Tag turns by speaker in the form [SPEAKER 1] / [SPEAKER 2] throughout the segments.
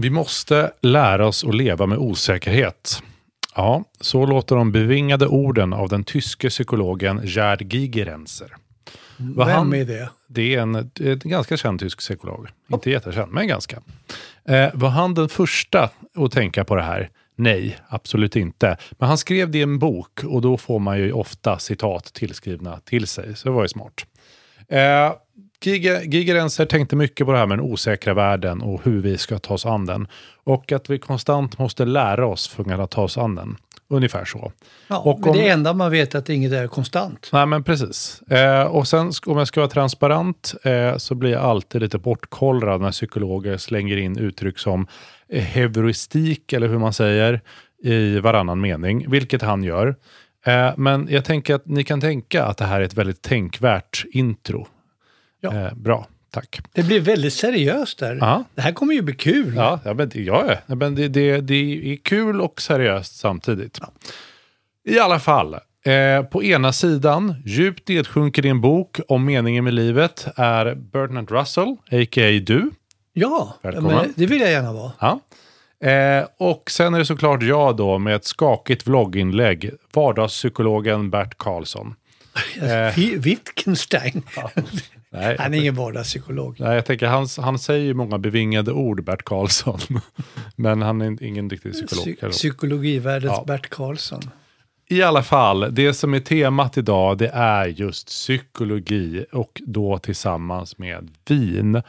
[SPEAKER 1] Vi måste lära oss att leva med osäkerhet. Ja, så låter de bevingade orden av den tyske psykologen Gerd Gigerenzer. Vad
[SPEAKER 2] Vem
[SPEAKER 1] han-
[SPEAKER 2] är det?
[SPEAKER 1] Det är en, en ganska känd tysk psykolog. Inte jättekänd, men ganska. Eh, var han den första att tänka på det här? Nej, absolut inte. Men han skrev det i en bok och då får man ju ofta citat tillskrivna till sig. Så det var ju smart. Eh, Gige- Gigerenzer tänkte mycket på det här med den osäkra världen och hur vi ska ta oss an den. Och att vi konstant måste lära oss för att ta oss an den. Ungefär så.
[SPEAKER 2] Ja,
[SPEAKER 1] Och om-
[SPEAKER 2] Det enda man vet är att inget är konstant.
[SPEAKER 1] Nej, men precis. Eh, och sen om jag ska vara transparent eh, så blir jag alltid lite bortkollrad när psykologer slänger in uttryck som eh, heuristik, eller hur man säger, i varannan mening, vilket han gör. Eh, men jag tänker att ni kan tänka att det här är ett väldigt tänkvärt intro.
[SPEAKER 2] Ja.
[SPEAKER 1] Eh, bra, tack.
[SPEAKER 2] Det blir väldigt seriöst där.
[SPEAKER 1] Ja.
[SPEAKER 2] Det här kommer ju bli kul.
[SPEAKER 1] Ja, ja, men, ja, ja. men det, det, det är kul och seriöst samtidigt. I alla fall, eh, på ena sidan, djupt nedsjunken i en bok om meningen med livet, är Bertrand Russell, a.k.a. du.
[SPEAKER 2] Ja, men det vill jag gärna vara.
[SPEAKER 1] Ja. Eh, och sen är det såklart jag då med ett skakigt vlogginlägg, vardagspsykologen Bert Karlsson. Eh.
[SPEAKER 2] Wittgenstein.
[SPEAKER 1] Nej,
[SPEAKER 2] Han är ingen vardagspsykolog.
[SPEAKER 1] Nej, jag tänker, han, han säger ju många bevingade ord, Bert Karlsson. Men han är ingen riktig psykolog.
[SPEAKER 2] Psy- psykologivärldens
[SPEAKER 1] Ja.
[SPEAKER 2] Bert Karlsson.
[SPEAKER 1] I alla fall, det som är temat idag det är just psykologi och då tillsammans med vin.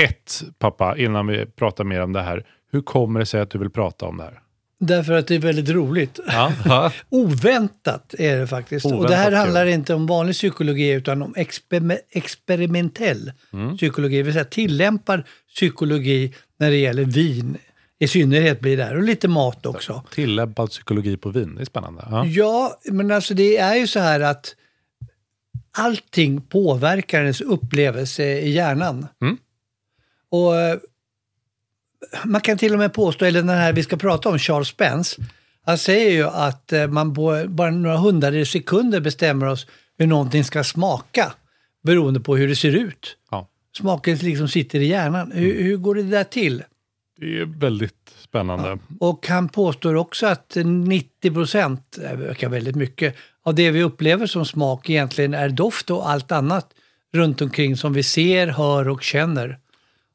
[SPEAKER 1] Ett, pappa, innan vi pratar mer om det här. Hur kommer det sig att du vill prata om det här?
[SPEAKER 2] Därför att det är väldigt roligt.
[SPEAKER 1] Ja, ja.
[SPEAKER 2] Oväntat är det faktiskt. och det
[SPEAKER 1] Oväntat
[SPEAKER 2] här handlar inte om vanlig psykologi utan om exper- experimentell
[SPEAKER 1] Mm.
[SPEAKER 2] psykologi. Det vill säga tillämpad psykologi när det gäller vin. I synnerhet blir det här. Och lite mat också.
[SPEAKER 1] Tillämpad psykologi på vin, det är spännande. Ja.
[SPEAKER 2] Ja, men alltså det är ju så här att allting påverkar ens upplevelse i hjärnan.
[SPEAKER 1] Mm.
[SPEAKER 2] Och eh, man kan till och med påstå, eller den här vi ska prata om, Charles Spence, han säger ju att eh, man på bara några hundradels sekunder bestämmer oss hur någonting ska smaka beroende på hur det ser ut.
[SPEAKER 1] Ja.
[SPEAKER 2] Smaken liksom sitter i hjärnan. Hur, hur går det där till?
[SPEAKER 1] Det är väldigt spännande.
[SPEAKER 2] Och han påstår också att 90 procent, det verkar väldigt mycket, av det vi upplever som smak egentligen är doft och allt annat runt omkring som vi ser, hör och känner.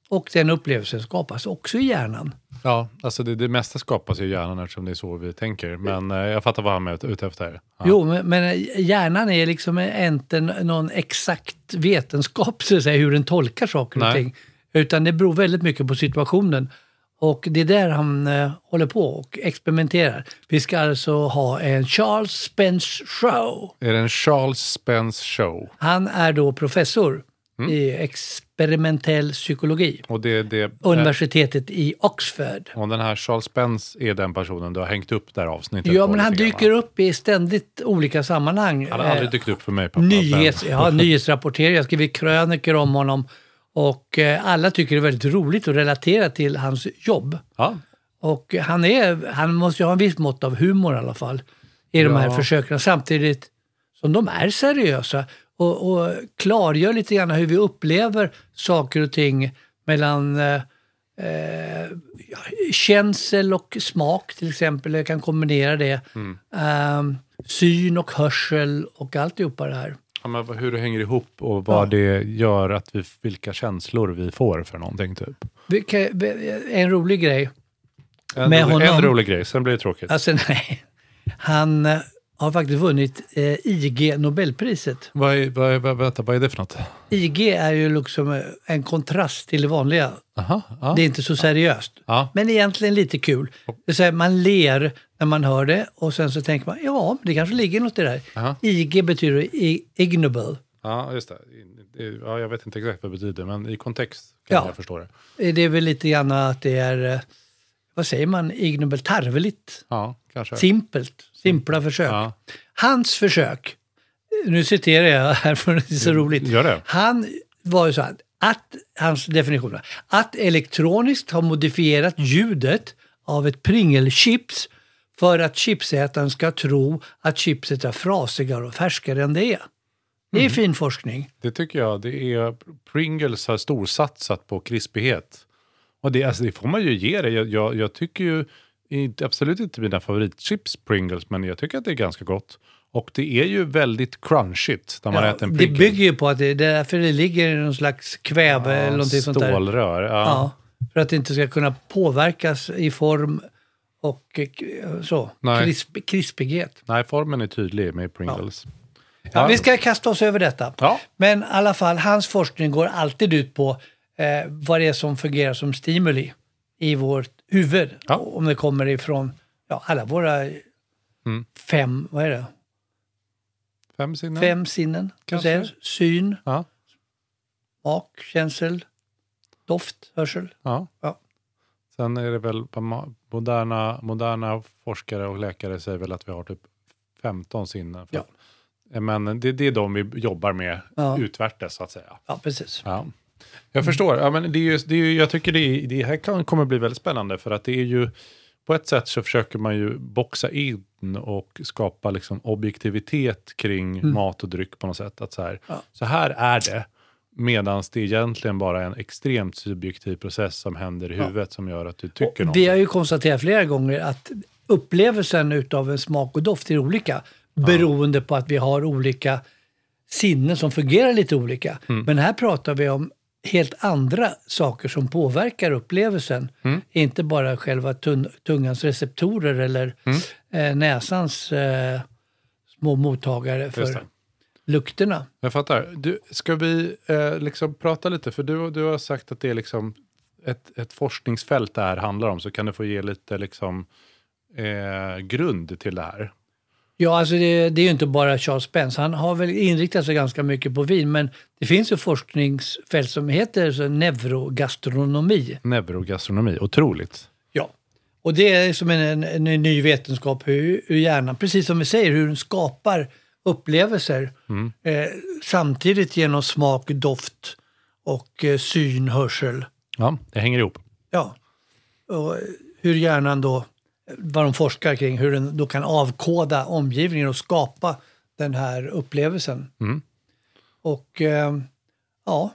[SPEAKER 2] Och den upplevelsen skapas också i hjärnan.
[SPEAKER 1] Ja, alltså det, det mesta skapas i hjärnan eftersom det är så vi tänker. Men eh, jag fattar vad han är ute efter. Ja.
[SPEAKER 2] Jo, men, men hjärnan är liksom inte någon exakt vetenskap, så att säga, hur den tolkar saker och
[SPEAKER 1] Nej.
[SPEAKER 2] ting. Utan det beror väldigt mycket på situationen. Och det är där han eh, håller på och experimenterar. Vi ska alltså ha en Charles Spence show.
[SPEAKER 1] Är det en Charles Spence show?
[SPEAKER 2] Han är då professor
[SPEAKER 1] Mm.
[SPEAKER 2] i experimentell psykologi.
[SPEAKER 1] Och, det, det,
[SPEAKER 2] Universitetet i Oxford.
[SPEAKER 1] och den här Charles Spence är den personen du har hängt upp det här avsnittet
[SPEAKER 2] Ja, men han
[SPEAKER 1] grann,
[SPEAKER 2] dyker upp i ständigt olika sammanhang.
[SPEAKER 1] Han har aldrig
[SPEAKER 2] Eh,
[SPEAKER 1] dykt upp för mig. Pappa,
[SPEAKER 2] Nyhets,
[SPEAKER 1] men-
[SPEAKER 2] ja, nyhetsrapportering, jag har skrivit krönikor om honom. Och eh, alla tycker det är väldigt roligt att relatera till hans jobb.
[SPEAKER 1] Ja,
[SPEAKER 2] Och han, är, han måste ju ha en viss mått av humor i alla fall i de här
[SPEAKER 1] Ja.
[SPEAKER 2] försöken. Samtidigt som de är seriösa och, och klargör lite grann hur vi upplever saker och ting mellan eh, eh, ja, känsel och smak till exempel. Jag kan kombinera det.
[SPEAKER 1] Mm.
[SPEAKER 2] Eh, syn och hörsel och alltihopa det här.
[SPEAKER 1] ja, men hur det hänger ihop och vad det gör att vi, vilka känslor vi får för någonting. Typ.
[SPEAKER 2] Vilka, en rolig grej.
[SPEAKER 1] En,
[SPEAKER 2] Med
[SPEAKER 1] rolig, en
[SPEAKER 2] honom-
[SPEAKER 1] rolig grej, sen blir det tråkigt.
[SPEAKER 2] Alltså nej. Han eh, har faktiskt vunnit eh, IG Nobelpriset.
[SPEAKER 1] Vad, är, vad, är, vad, vänta, vad är det för något?
[SPEAKER 2] IG är ju liksom eh, en kontrast till det vanliga.
[SPEAKER 1] Aha, ja.
[SPEAKER 2] Det är inte så seriöst.
[SPEAKER 1] Ja.
[SPEAKER 2] Men egentligen lite kul. Det säga, man ler när man hör det och sen så tänker man, ja, det kanske ligger något i det här.
[SPEAKER 1] Aha.
[SPEAKER 2] IG betyder ignoble.
[SPEAKER 1] ja, just det. Ja, jag vet inte exakt vad det betyder, men i kontext kan
[SPEAKER 2] Ja.
[SPEAKER 1] jag förstå det.
[SPEAKER 2] Det är väl lite grann att det är, eh, vad säger man, ignoble, tarveligt,
[SPEAKER 1] Ja, kanske.
[SPEAKER 2] simpelt, simpla försök.
[SPEAKER 1] Ja.
[SPEAKER 2] Hans försök, nu citerar jag här för det är så roligt.
[SPEAKER 1] Gör det.
[SPEAKER 2] Han var ju så här, att, hans definition var, att elektroniskt ha modifierat ljudet av ett Pringlechips för att chipsätaren ska tro att chipset är frasigare och färskare än det är. Det
[SPEAKER 1] Mm.
[SPEAKER 2] är fin forskning.
[SPEAKER 1] Det tycker jag. Det är, Pringles har storsatsat på krispighet. Och det, alltså, det får man ju ge det. Jag, jag, jag tycker ju absolut inte mina favoritchips Pringles, men jag tycker att det är ganska gott. Och det är ju väldigt crunchigt när man
[SPEAKER 2] Ja,
[SPEAKER 1] äter en
[SPEAKER 2] det
[SPEAKER 1] Pringles.
[SPEAKER 2] bygger ju på att det, det är därför det ligger i någon slags kväve eller någonting sånt där.
[SPEAKER 1] Stålrör. Ja.
[SPEAKER 2] Ja, för att det inte ska kunna påverkas i form och eh, så.
[SPEAKER 1] Nej.
[SPEAKER 2] Krisp, krispighet.
[SPEAKER 1] Nej, formen är tydlig med Pringles.
[SPEAKER 2] Ja, vi ska kasta oss över detta.
[SPEAKER 1] Ja.
[SPEAKER 2] Men i alla fall, hans forskning går alltid ut på eh, vad det är som fungerar som stimuli i vårt huvud.
[SPEAKER 1] Ja.
[SPEAKER 2] Om det kommer ifrån ja, alla våra
[SPEAKER 1] Mm.
[SPEAKER 2] fem, vad är det?
[SPEAKER 1] Fem sinnen?
[SPEAKER 2] Fem sinnen. Kan
[SPEAKER 1] Kanske.
[SPEAKER 2] säga. Syn,
[SPEAKER 1] Ja.
[SPEAKER 2] smak, känsel, doft, hörsel.
[SPEAKER 1] ja.
[SPEAKER 2] Ja.
[SPEAKER 1] Sen är det väl moderna, moderna forskare och läkare säger väl att vi har typ 15 sinnen.
[SPEAKER 2] Ja.
[SPEAKER 1] Men det, det är de vi jobbar med
[SPEAKER 2] Ja.
[SPEAKER 1] utvärtes så att säga.
[SPEAKER 2] Ja, precis.
[SPEAKER 1] Ja. Jag förstår. Ja, men det är ju, det är ju, jag tycker det, det här kan, kommer bli väldigt spännande för att det är ju på ett sätt så försöker man ju boxa in och skapa liksom objektivitet kring mat och dryck på något sätt. Att så, här,
[SPEAKER 2] Mm. Ja.
[SPEAKER 1] så här är det, medan det egentligen bara är en extremt subjektiv process som händer i huvudet som gör att du tycker
[SPEAKER 2] Och
[SPEAKER 1] något.
[SPEAKER 2] vi har ju konstaterat flera gånger att upplevelsen utav en smak och doft är olika beroende på att vi har olika sinnen som fungerar lite olika.
[SPEAKER 1] Mm.
[SPEAKER 2] Men här pratar vi om helt andra saker som påverkar upplevelsen.
[SPEAKER 1] Mm.
[SPEAKER 2] Inte bara själva tun- tungans receptorer eller
[SPEAKER 1] Mm.
[SPEAKER 2] eh, näsans eh, små mottagare för lukterna.
[SPEAKER 1] Jag fattar. Du, ska vi eh, liksom prata lite, för du, du har sagt att det är liksom ett, ett forskningsfält det här handlar om, så kan du få ge lite liksom, eh, grund till det här.
[SPEAKER 2] Ja, alltså det, det är ju inte bara Charles Spence. Han har väl inriktat sig ganska mycket på vin, men det finns ju forskningsfält som heter så neurogastronomi.
[SPEAKER 1] Neurogastronomi, otroligt.
[SPEAKER 2] Ja. Och det är som en, en, en ny vetenskap hur, hur hjärnan, precis som vi säger, hur den skapar upplevelser eh, samtidigt genom smak, doft och eh, syn, hörsel.
[SPEAKER 1] Ja, det hänger ihop.
[SPEAKER 2] Ja. Och hur hjärnan då, vad de forskar kring, hur den då kan avkoda omgivningen och skapa den här upplevelsen.
[SPEAKER 1] Mm.
[SPEAKER 2] Och eh, ja,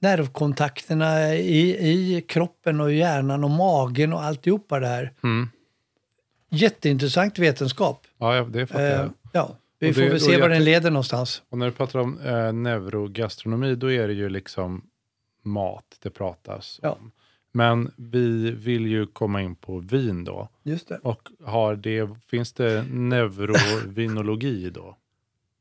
[SPEAKER 2] nervkontakterna i, i kroppen och hjärnan och magen och alltihopa det här.
[SPEAKER 1] Mm.
[SPEAKER 2] Jätteintressant vetenskap.
[SPEAKER 1] Ja, det fattar
[SPEAKER 2] Eh,
[SPEAKER 1] jag.
[SPEAKER 2] ja, vi
[SPEAKER 1] Och
[SPEAKER 2] får
[SPEAKER 1] det-
[SPEAKER 2] väl se var den leder någonstans.
[SPEAKER 1] Och när du pratar om eh, neurogastronomi, då är det ju liksom mat det pratas
[SPEAKER 2] Ja.
[SPEAKER 1] om. Men vi vill ju komma in på vin då.
[SPEAKER 2] Just det.
[SPEAKER 1] Och har det, finns det neurovinologi då?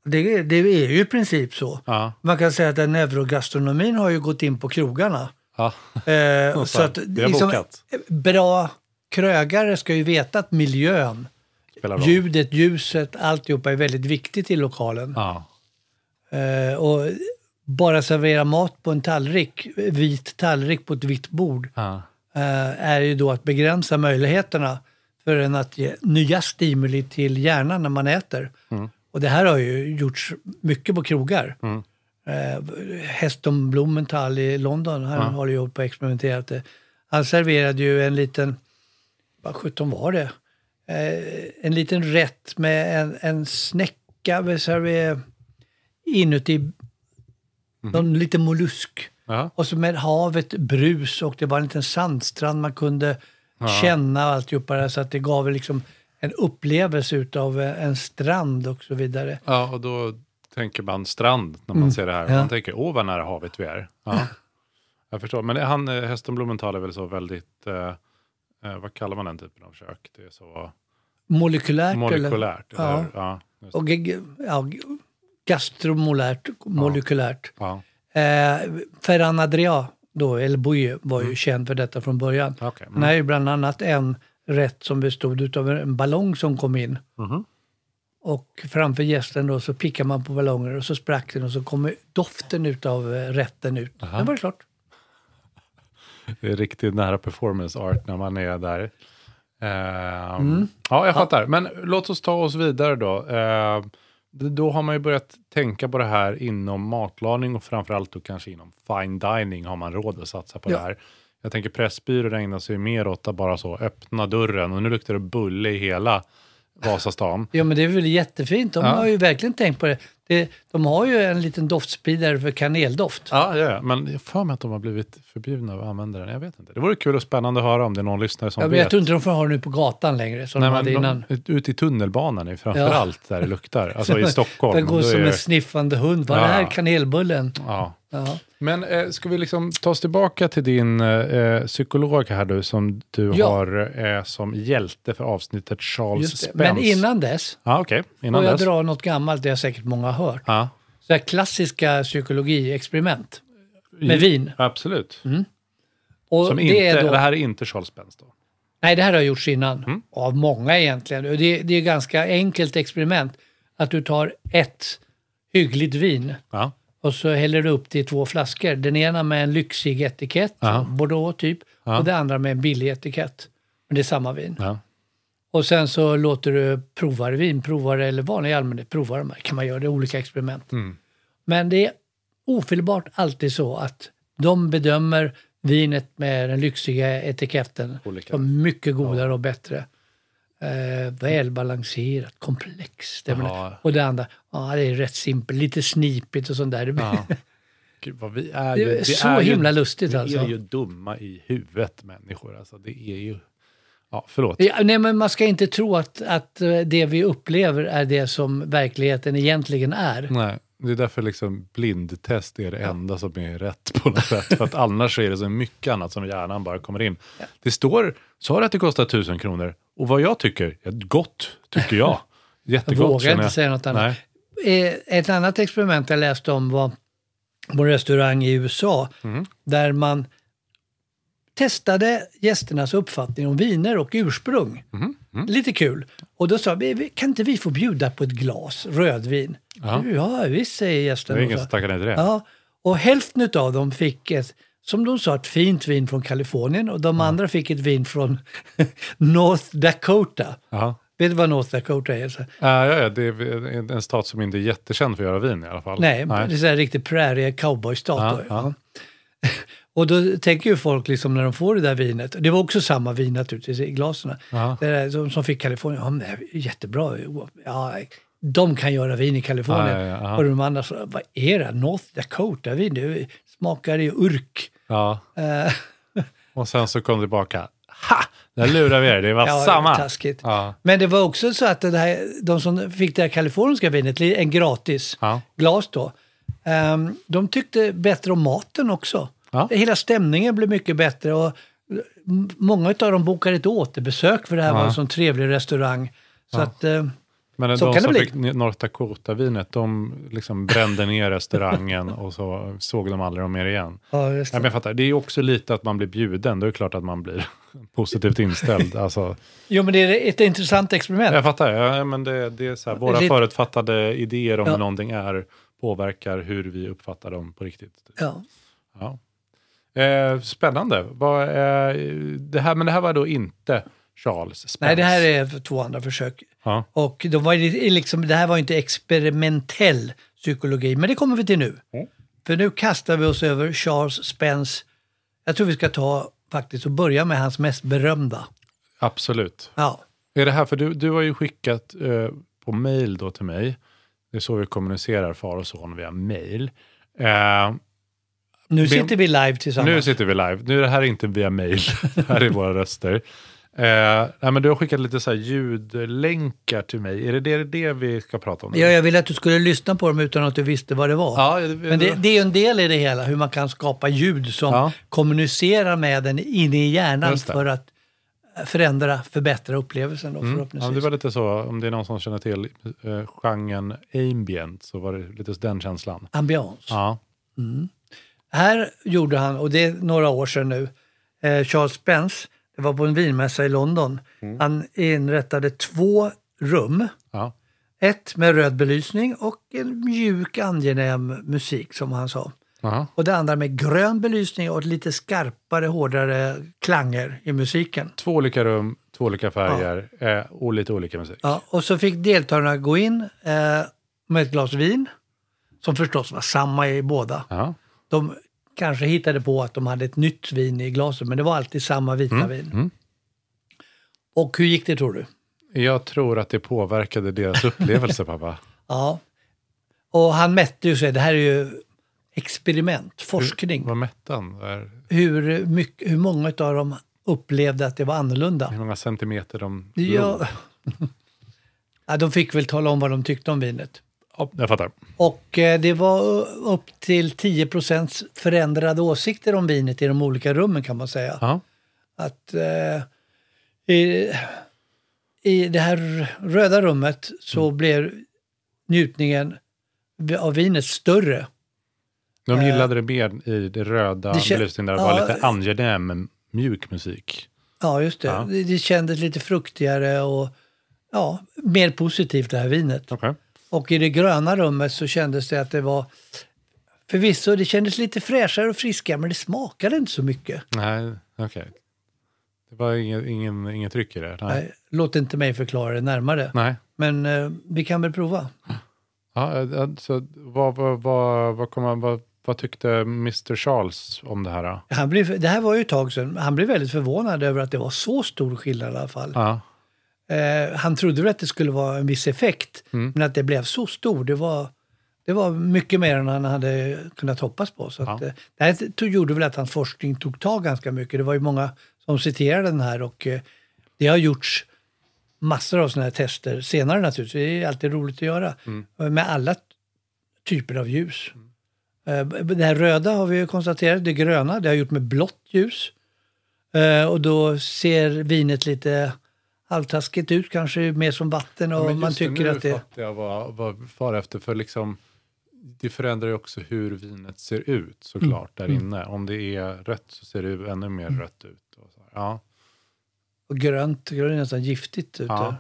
[SPEAKER 2] Det, det är ju i princip så.
[SPEAKER 1] Ja.
[SPEAKER 2] Man kan säga att den neurogastronomin har ju gått in på krogarna.
[SPEAKER 1] ja.
[SPEAKER 2] Eh, så att,
[SPEAKER 1] det har
[SPEAKER 2] liksom, bra krögare ska ju veta att miljön, ljudet, ljuset, alltihopa är väldigt viktigt i lokalen.
[SPEAKER 1] Ja.
[SPEAKER 2] Eh, och bara servera mat på en tallrik, vit tallrik på ett vitt bord,
[SPEAKER 1] Ja.
[SPEAKER 2] eh, är ju då att begränsa möjligheterna för en att ge nya stimuli till hjärnan när man äter.
[SPEAKER 1] Mm.
[SPEAKER 2] Och det här har ju gjorts mycket på krogar.
[SPEAKER 1] Mm.
[SPEAKER 2] Eh, Heston Blumenthal i London, han
[SPEAKER 1] Ja.
[SPEAKER 2] håller ju på och experimenterat det. Han serverade ju en liten, vad sjutton var det? Eh, en liten rätt med en, en snäcka inuti,
[SPEAKER 1] Mhm.
[SPEAKER 2] någon liten mollusk.
[SPEAKER 1] Ja.
[SPEAKER 2] Och så med havet brus och det var en liten sandstrand man kunde
[SPEAKER 1] Ja.
[SPEAKER 2] känna och alltihopa så att det gav liksom en upplevelse utav eh, en strand och så vidare.
[SPEAKER 1] ja, och då tänker man strand när man
[SPEAKER 2] Mm.
[SPEAKER 1] ser det här.
[SPEAKER 2] Ja.
[SPEAKER 1] Man tänker, åh vad nära havet vi är. Ja. Jag förstår, men han, eh, Heston Blumenthal är väl så väldigt, eh, eh, vad kallar man den typen av kök? Det är så
[SPEAKER 2] Molekylärt,
[SPEAKER 1] molekylärt.
[SPEAKER 2] Ja.
[SPEAKER 1] Eller? Ja,
[SPEAKER 2] eller? Och ja, gastromolärt, molekylärt.
[SPEAKER 1] ja.
[SPEAKER 2] Eh, Ferran Adria, då, eller Bouille, var ju känd för detta från början. Han har ju bland annat en rätt som bestod av en ballong som kom in.
[SPEAKER 1] Mhm.
[SPEAKER 2] Och framför gästen då så pickar man på ballonger och så sprack den och så kommer doften utav eh, rätten ut.
[SPEAKER 1] Aha.
[SPEAKER 2] Det var det klart.
[SPEAKER 1] Det är riktigt nära performance art när man är där.
[SPEAKER 2] Mm.
[SPEAKER 1] Ja, jag fattar. Men låt oss ta oss vidare då. Det- då har man ju börjat tänka på det här inom matlagning och framförallt då kanske inom fine dining har man råd att satsa på
[SPEAKER 2] Ja.
[SPEAKER 1] det här. Jag tänker Pressbyrån ägnar sig mer åt att bara så öppna dörren och nu luktar det bulle i hela Vasastan.
[SPEAKER 2] Ja men det är väl jättefint. De
[SPEAKER 1] Ja.
[SPEAKER 2] har ju verkligen tänkt på det. Det. De har ju en liten doftspridare för kaneldoft.
[SPEAKER 1] Ja, ja, ja, men jag för mig att de har blivit förbjudna att använda den. Jag vet inte. Det vore kul och spännande att höra om det är någon lyssnare som
[SPEAKER 2] Ja, men
[SPEAKER 1] vet.
[SPEAKER 2] jag tror inte de får ha det nu på gatan längre som
[SPEAKER 1] Nej,
[SPEAKER 2] de hade innan.
[SPEAKER 1] de, ut i tunnelbanan är framförallt där det luktar. Alltså i Stockholm.
[SPEAKER 2] Den går som
[SPEAKER 1] är-
[SPEAKER 2] en sniffande hund. Var
[SPEAKER 1] Ja.
[SPEAKER 2] här kanelbullen?
[SPEAKER 1] ja.
[SPEAKER 2] Ja.
[SPEAKER 1] Men eh, ska vi liksom ta oss tillbaka till din eh, psykolog här du, som du
[SPEAKER 2] Ja.
[SPEAKER 1] har eh, som hjälte för avsnittet Charles. Spence.
[SPEAKER 2] Men innan dess
[SPEAKER 1] Ja, okej. Innan
[SPEAKER 2] får jag
[SPEAKER 1] dess.
[SPEAKER 2] dra något gammalt, det har säkert många hört.
[SPEAKER 1] Ja.
[SPEAKER 2] Så här klassiska psykologiexperiment med vin.
[SPEAKER 1] Absolut.
[SPEAKER 2] Och
[SPEAKER 1] Som
[SPEAKER 2] det,
[SPEAKER 1] inte,
[SPEAKER 2] är då,
[SPEAKER 1] det här är inte Charles Spence då?
[SPEAKER 2] Nej, det här har gjorts innan.
[SPEAKER 1] Mm.
[SPEAKER 2] Av många egentligen. Det, det är ett ganska enkelt experiment. Att du tar ett hyggligt vin
[SPEAKER 1] Ja.
[SPEAKER 2] och så häller du upp det i två flaskor. Den ena med en lyxig etikett,
[SPEAKER 1] Ja.
[SPEAKER 2] Bordeaux typ,
[SPEAKER 1] Ja.
[SPEAKER 2] och den andra med en billig etikett. Men det är samma vin.
[SPEAKER 1] ja.
[SPEAKER 2] Och sen så låter du provare, vinprovare eller vanlig allmänhet prova de här. kan man göra, det är olika experiment.
[SPEAKER 1] Mm.
[SPEAKER 2] Men det är ofelbart alltid så att de bedömer vinet med den lyxiga etiketten
[SPEAKER 1] Olika.
[SPEAKER 2] som mycket godare och bättre. Eh, välbalanserat, komplext. Det
[SPEAKER 1] Ja.
[SPEAKER 2] Och det andra, ja det är rätt simpelt, lite snipigt och sånt där. Det,
[SPEAKER 1] Ja. Gud, vi är
[SPEAKER 2] Det
[SPEAKER 1] ju,
[SPEAKER 2] är
[SPEAKER 1] vi
[SPEAKER 2] så
[SPEAKER 1] är ju,
[SPEAKER 2] himla lustigt
[SPEAKER 1] vi
[SPEAKER 2] alltså.
[SPEAKER 1] är ju dumma i huvudet människor. Alltså, det är ju... Ja, förlåt.
[SPEAKER 2] Ja, nej, men man ska inte tro att, att eh, det vi upplever är det som verkligheten egentligen är.
[SPEAKER 1] Nej, det är därför liksom blindtest är det enda som är rätt på något sätt. För att annars är det så mycket annat som hjärnan bara kommer in. Det står, sa det att det kostar tusen kronor? Och vad jag tycker, ja, gott tycker jag.
[SPEAKER 2] Jag
[SPEAKER 1] Jättegott
[SPEAKER 2] vågar
[SPEAKER 1] känner
[SPEAKER 2] inte
[SPEAKER 1] jag.
[SPEAKER 2] säga något annat.
[SPEAKER 1] Nej.
[SPEAKER 2] Eh, Ett annat experiment jag läste om var på en restaurang i USA
[SPEAKER 1] Mm.
[SPEAKER 2] där man testade gästernas uppfattning om viner och ursprung.
[SPEAKER 1] Mhm. Mm.
[SPEAKER 2] Lite kul. Och då sa vi, "Vi- kan inte vi få bjuda på ett glas rödvin?
[SPEAKER 1] Ja.
[SPEAKER 2] Ja, visst säger
[SPEAKER 1] Det
[SPEAKER 2] gästen.
[SPEAKER 1] är ingen som tackar nej till det.
[SPEAKER 2] Ja, och hälften av dem fick ett, som de sa, ett fint vin från Kalifornien och de andra fick ett vin från North Dakota.
[SPEAKER 1] Ja.
[SPEAKER 2] Vet du vad North Dakota är? Så,
[SPEAKER 1] Ja, ja, ja, det är en- en stat som inte är jättekänd för att göra vin i alla fall.
[SPEAKER 2] nej, det är så här riktigt prairie cowboystat.
[SPEAKER 1] Ja, ja.
[SPEAKER 2] Och då tänker ju folk liksom när de får det där vinet, det var också samma vin naturligtvis i glasen, som, som fick Kalifornien, ja men jättebra, ja, de kan göra vin i Kalifornien.
[SPEAKER 1] Ja, ja, ja.
[SPEAKER 2] Och de andra sa, vad är det? North Dakota vin? Det smakar ju urk.
[SPEAKER 1] Ja.
[SPEAKER 2] Eh,
[SPEAKER 1] Och sen så kom det tillbaka. Ha! Där lurar vi er, det var
[SPEAKER 2] Ja,
[SPEAKER 1] samma.
[SPEAKER 2] taskigt.
[SPEAKER 1] Ja.
[SPEAKER 2] Men det var också så att det här, de som fick det här kaliforniska vinet, en gratis glas då, ehm, de tyckte bättre om maten också.
[SPEAKER 1] Ja.
[SPEAKER 2] Hela stämningen blev mycket bättre och många av dem bokade ett återbesök för det här
[SPEAKER 1] Ja.
[SPEAKER 2] var en sån trevlig restaurang. Så
[SPEAKER 1] Ja.
[SPEAKER 2] att, eh,
[SPEAKER 1] Men
[SPEAKER 2] Så
[SPEAKER 1] de
[SPEAKER 2] kan det
[SPEAKER 1] som
[SPEAKER 2] bli.
[SPEAKER 1] fick North Dakota-vinet, de liksom brände ner restaurangen och så såg de aldrig dem mer igen.
[SPEAKER 2] ja, just
[SPEAKER 1] Ja,
[SPEAKER 2] det.
[SPEAKER 1] men jag fattar, det är också lite att man blir bjuden, då är det klart att man blir positivt inställd. Alltså,
[SPEAKER 2] Jo, men det är ett intressant experiment.
[SPEAKER 1] jag fattar, ja, men det, det är så här, våra
[SPEAKER 2] Lite-
[SPEAKER 1] förutfattade idéer om
[SPEAKER 2] Ja.
[SPEAKER 1] hur någonting är påverkar hur vi uppfattar dem på riktigt.
[SPEAKER 2] Ja.
[SPEAKER 1] Ja. Eh, spännande. Vad, eh, det här, men det här var då inte Charles Spence?
[SPEAKER 2] Nej, det här är två andra försök.
[SPEAKER 1] Ja.
[SPEAKER 2] Och de var liksom, det här var inte experimentell psykologi, men det kommer vi till nu.
[SPEAKER 1] Mm.
[SPEAKER 2] För nu kastar vi oss över Charles Spence. Jag tror vi ska ta faktiskt och börja med hans mest berömda.
[SPEAKER 1] Absolut.
[SPEAKER 2] Ja,
[SPEAKER 1] Är det här, för du, du har ju skickat eh, på mail då till mig. Det är så vi kommunicerar far och son via mail. Eh,
[SPEAKER 2] nu sitter vi live tillsammans.
[SPEAKER 1] nu sitter vi live. Nu är det här inte via mail. det här är våra röster. Eh, nej, men du har skickat lite så ljudlänkar till mig. Är det det, det vi ska prata om? nu?
[SPEAKER 2] Ja, jag ville att du skulle lyssna på dem utan att du visste vad det var.
[SPEAKER 1] Ja, det,
[SPEAKER 2] Men det, det är ju en del i det hela, hur man kan skapa ljud som
[SPEAKER 1] Ja.
[SPEAKER 2] kommunicerar med den inne i hjärnan för att förändra, förbättra upplevelsen då,
[SPEAKER 1] Mm. Ja, det var lite så, om det är någon som känner till eh, genren ambient så var det lite den känslan.
[SPEAKER 2] Ambiance.
[SPEAKER 1] Ja,
[SPEAKER 2] Här gjorde han, och det är några år sedan nu, eh, Charles Spence, det var på en vinmässa i London.
[SPEAKER 1] Mm.
[SPEAKER 2] Han inrättade två rum.
[SPEAKER 1] ja.
[SPEAKER 2] Ett med röd belysning och en mjuk angenäm musik som han sa.
[SPEAKER 1] Aha.
[SPEAKER 2] Och det andra med grön belysning och lite skarpare, hårdare klanger i musiken.
[SPEAKER 1] Två olika rum, två olika färger eh, och lite olika musik.
[SPEAKER 2] Ja, och så fick deltagarna gå in eh, med ett glas vin, som förstås var samma i båda.
[SPEAKER 1] Ja.
[SPEAKER 2] De kanske hittade på att de hade ett nytt vin i glaset, men det var alltid samma vita vin.
[SPEAKER 1] mm.
[SPEAKER 2] Och hur gick det tror du?
[SPEAKER 1] Jag tror att det påverkade deras upplevelse, pappa.
[SPEAKER 2] Ja. Och han mätte ju sig, det här är ju experiment, forskning.
[SPEAKER 1] Vad mätte han?
[SPEAKER 2] Hur, mycket, hur många av dem upplevde att det var annorlunda.
[SPEAKER 1] Hur många centimeter de låg?
[SPEAKER 2] Ja. ja, de fick väl tala om vad de tyckte om vinet.
[SPEAKER 1] Ja, jag fattar.
[SPEAKER 2] Och eh, det var upp till 10% förändrade åsikter om vinet i de olika rummen kan man säga.
[SPEAKER 1] Ja.
[SPEAKER 2] Att eh, i, i det här röda rummet så
[SPEAKER 1] Mm.
[SPEAKER 2] blev njutningen av vinet större.
[SPEAKER 1] De gillade det mer i det röda
[SPEAKER 2] Eh, det
[SPEAKER 1] belysningen där det
[SPEAKER 2] ja,
[SPEAKER 1] var lite angenäm, mjuk musik.
[SPEAKER 2] Ja, just det.
[SPEAKER 1] Ja.
[SPEAKER 2] Det, kändes lite fruktigare och ja, mer positivt det här vinet.
[SPEAKER 1] Okej.
[SPEAKER 2] Och i det gröna rummet så kändes det att det var förvisso, det kändes lite fräschare och friskare men det smakade inte så mycket.
[SPEAKER 1] Nej, okej. Det var ingen, ingen, ingen tryck i det? Nej.
[SPEAKER 2] Nej, låt inte mig förklara det närmare.
[SPEAKER 1] Nej.
[SPEAKER 2] Men eh, vi kan väl prova.
[SPEAKER 1] Ja, alltså, vad, vad, vad, vad, kom vad, vad tyckte Mr Charles om det här? Då?
[SPEAKER 2] Han blev, det här var ju ett tag sedan. Han blev väldigt förvånad över att det var så stor skillnad i alla fall.
[SPEAKER 1] Ja.
[SPEAKER 2] Eh, han trodde väl att det skulle vara en viss effekt,
[SPEAKER 1] Mm.
[SPEAKER 2] men att det blev så stor, det var, det var mycket mer än han hade kunnat hoppas på. Så att,
[SPEAKER 1] Ja.
[SPEAKER 2] eh, det här tog, gjorde väl att hans forskning tog tag ganska mycket. Det var ju många som citerade den här och eh, det har gjorts massor av sådana här tester senare naturligtvis. Det är alltid roligt att göra.
[SPEAKER 1] Mm.
[SPEAKER 2] Med alla typer av ljus. Eh, Det här röda har vi ju konstaterat, det gröna, det har gjort med blått ljus. Och då ser vinet lite halvtaskigt ut, kanske mer som vatten och
[SPEAKER 1] Men
[SPEAKER 2] man tycker
[SPEAKER 1] nu
[SPEAKER 2] att det...
[SPEAKER 1] fattar jag vad, vad far efter, för liksom, det förändrar ju också hur vinet ser ut såklart
[SPEAKER 2] Mm.
[SPEAKER 1] där inne. Om det är rött så ser det ännu mer rött ut. Och så. Ja.
[SPEAKER 2] Och grönt, grönt är nästan giftigt ute.
[SPEAKER 1] Ja.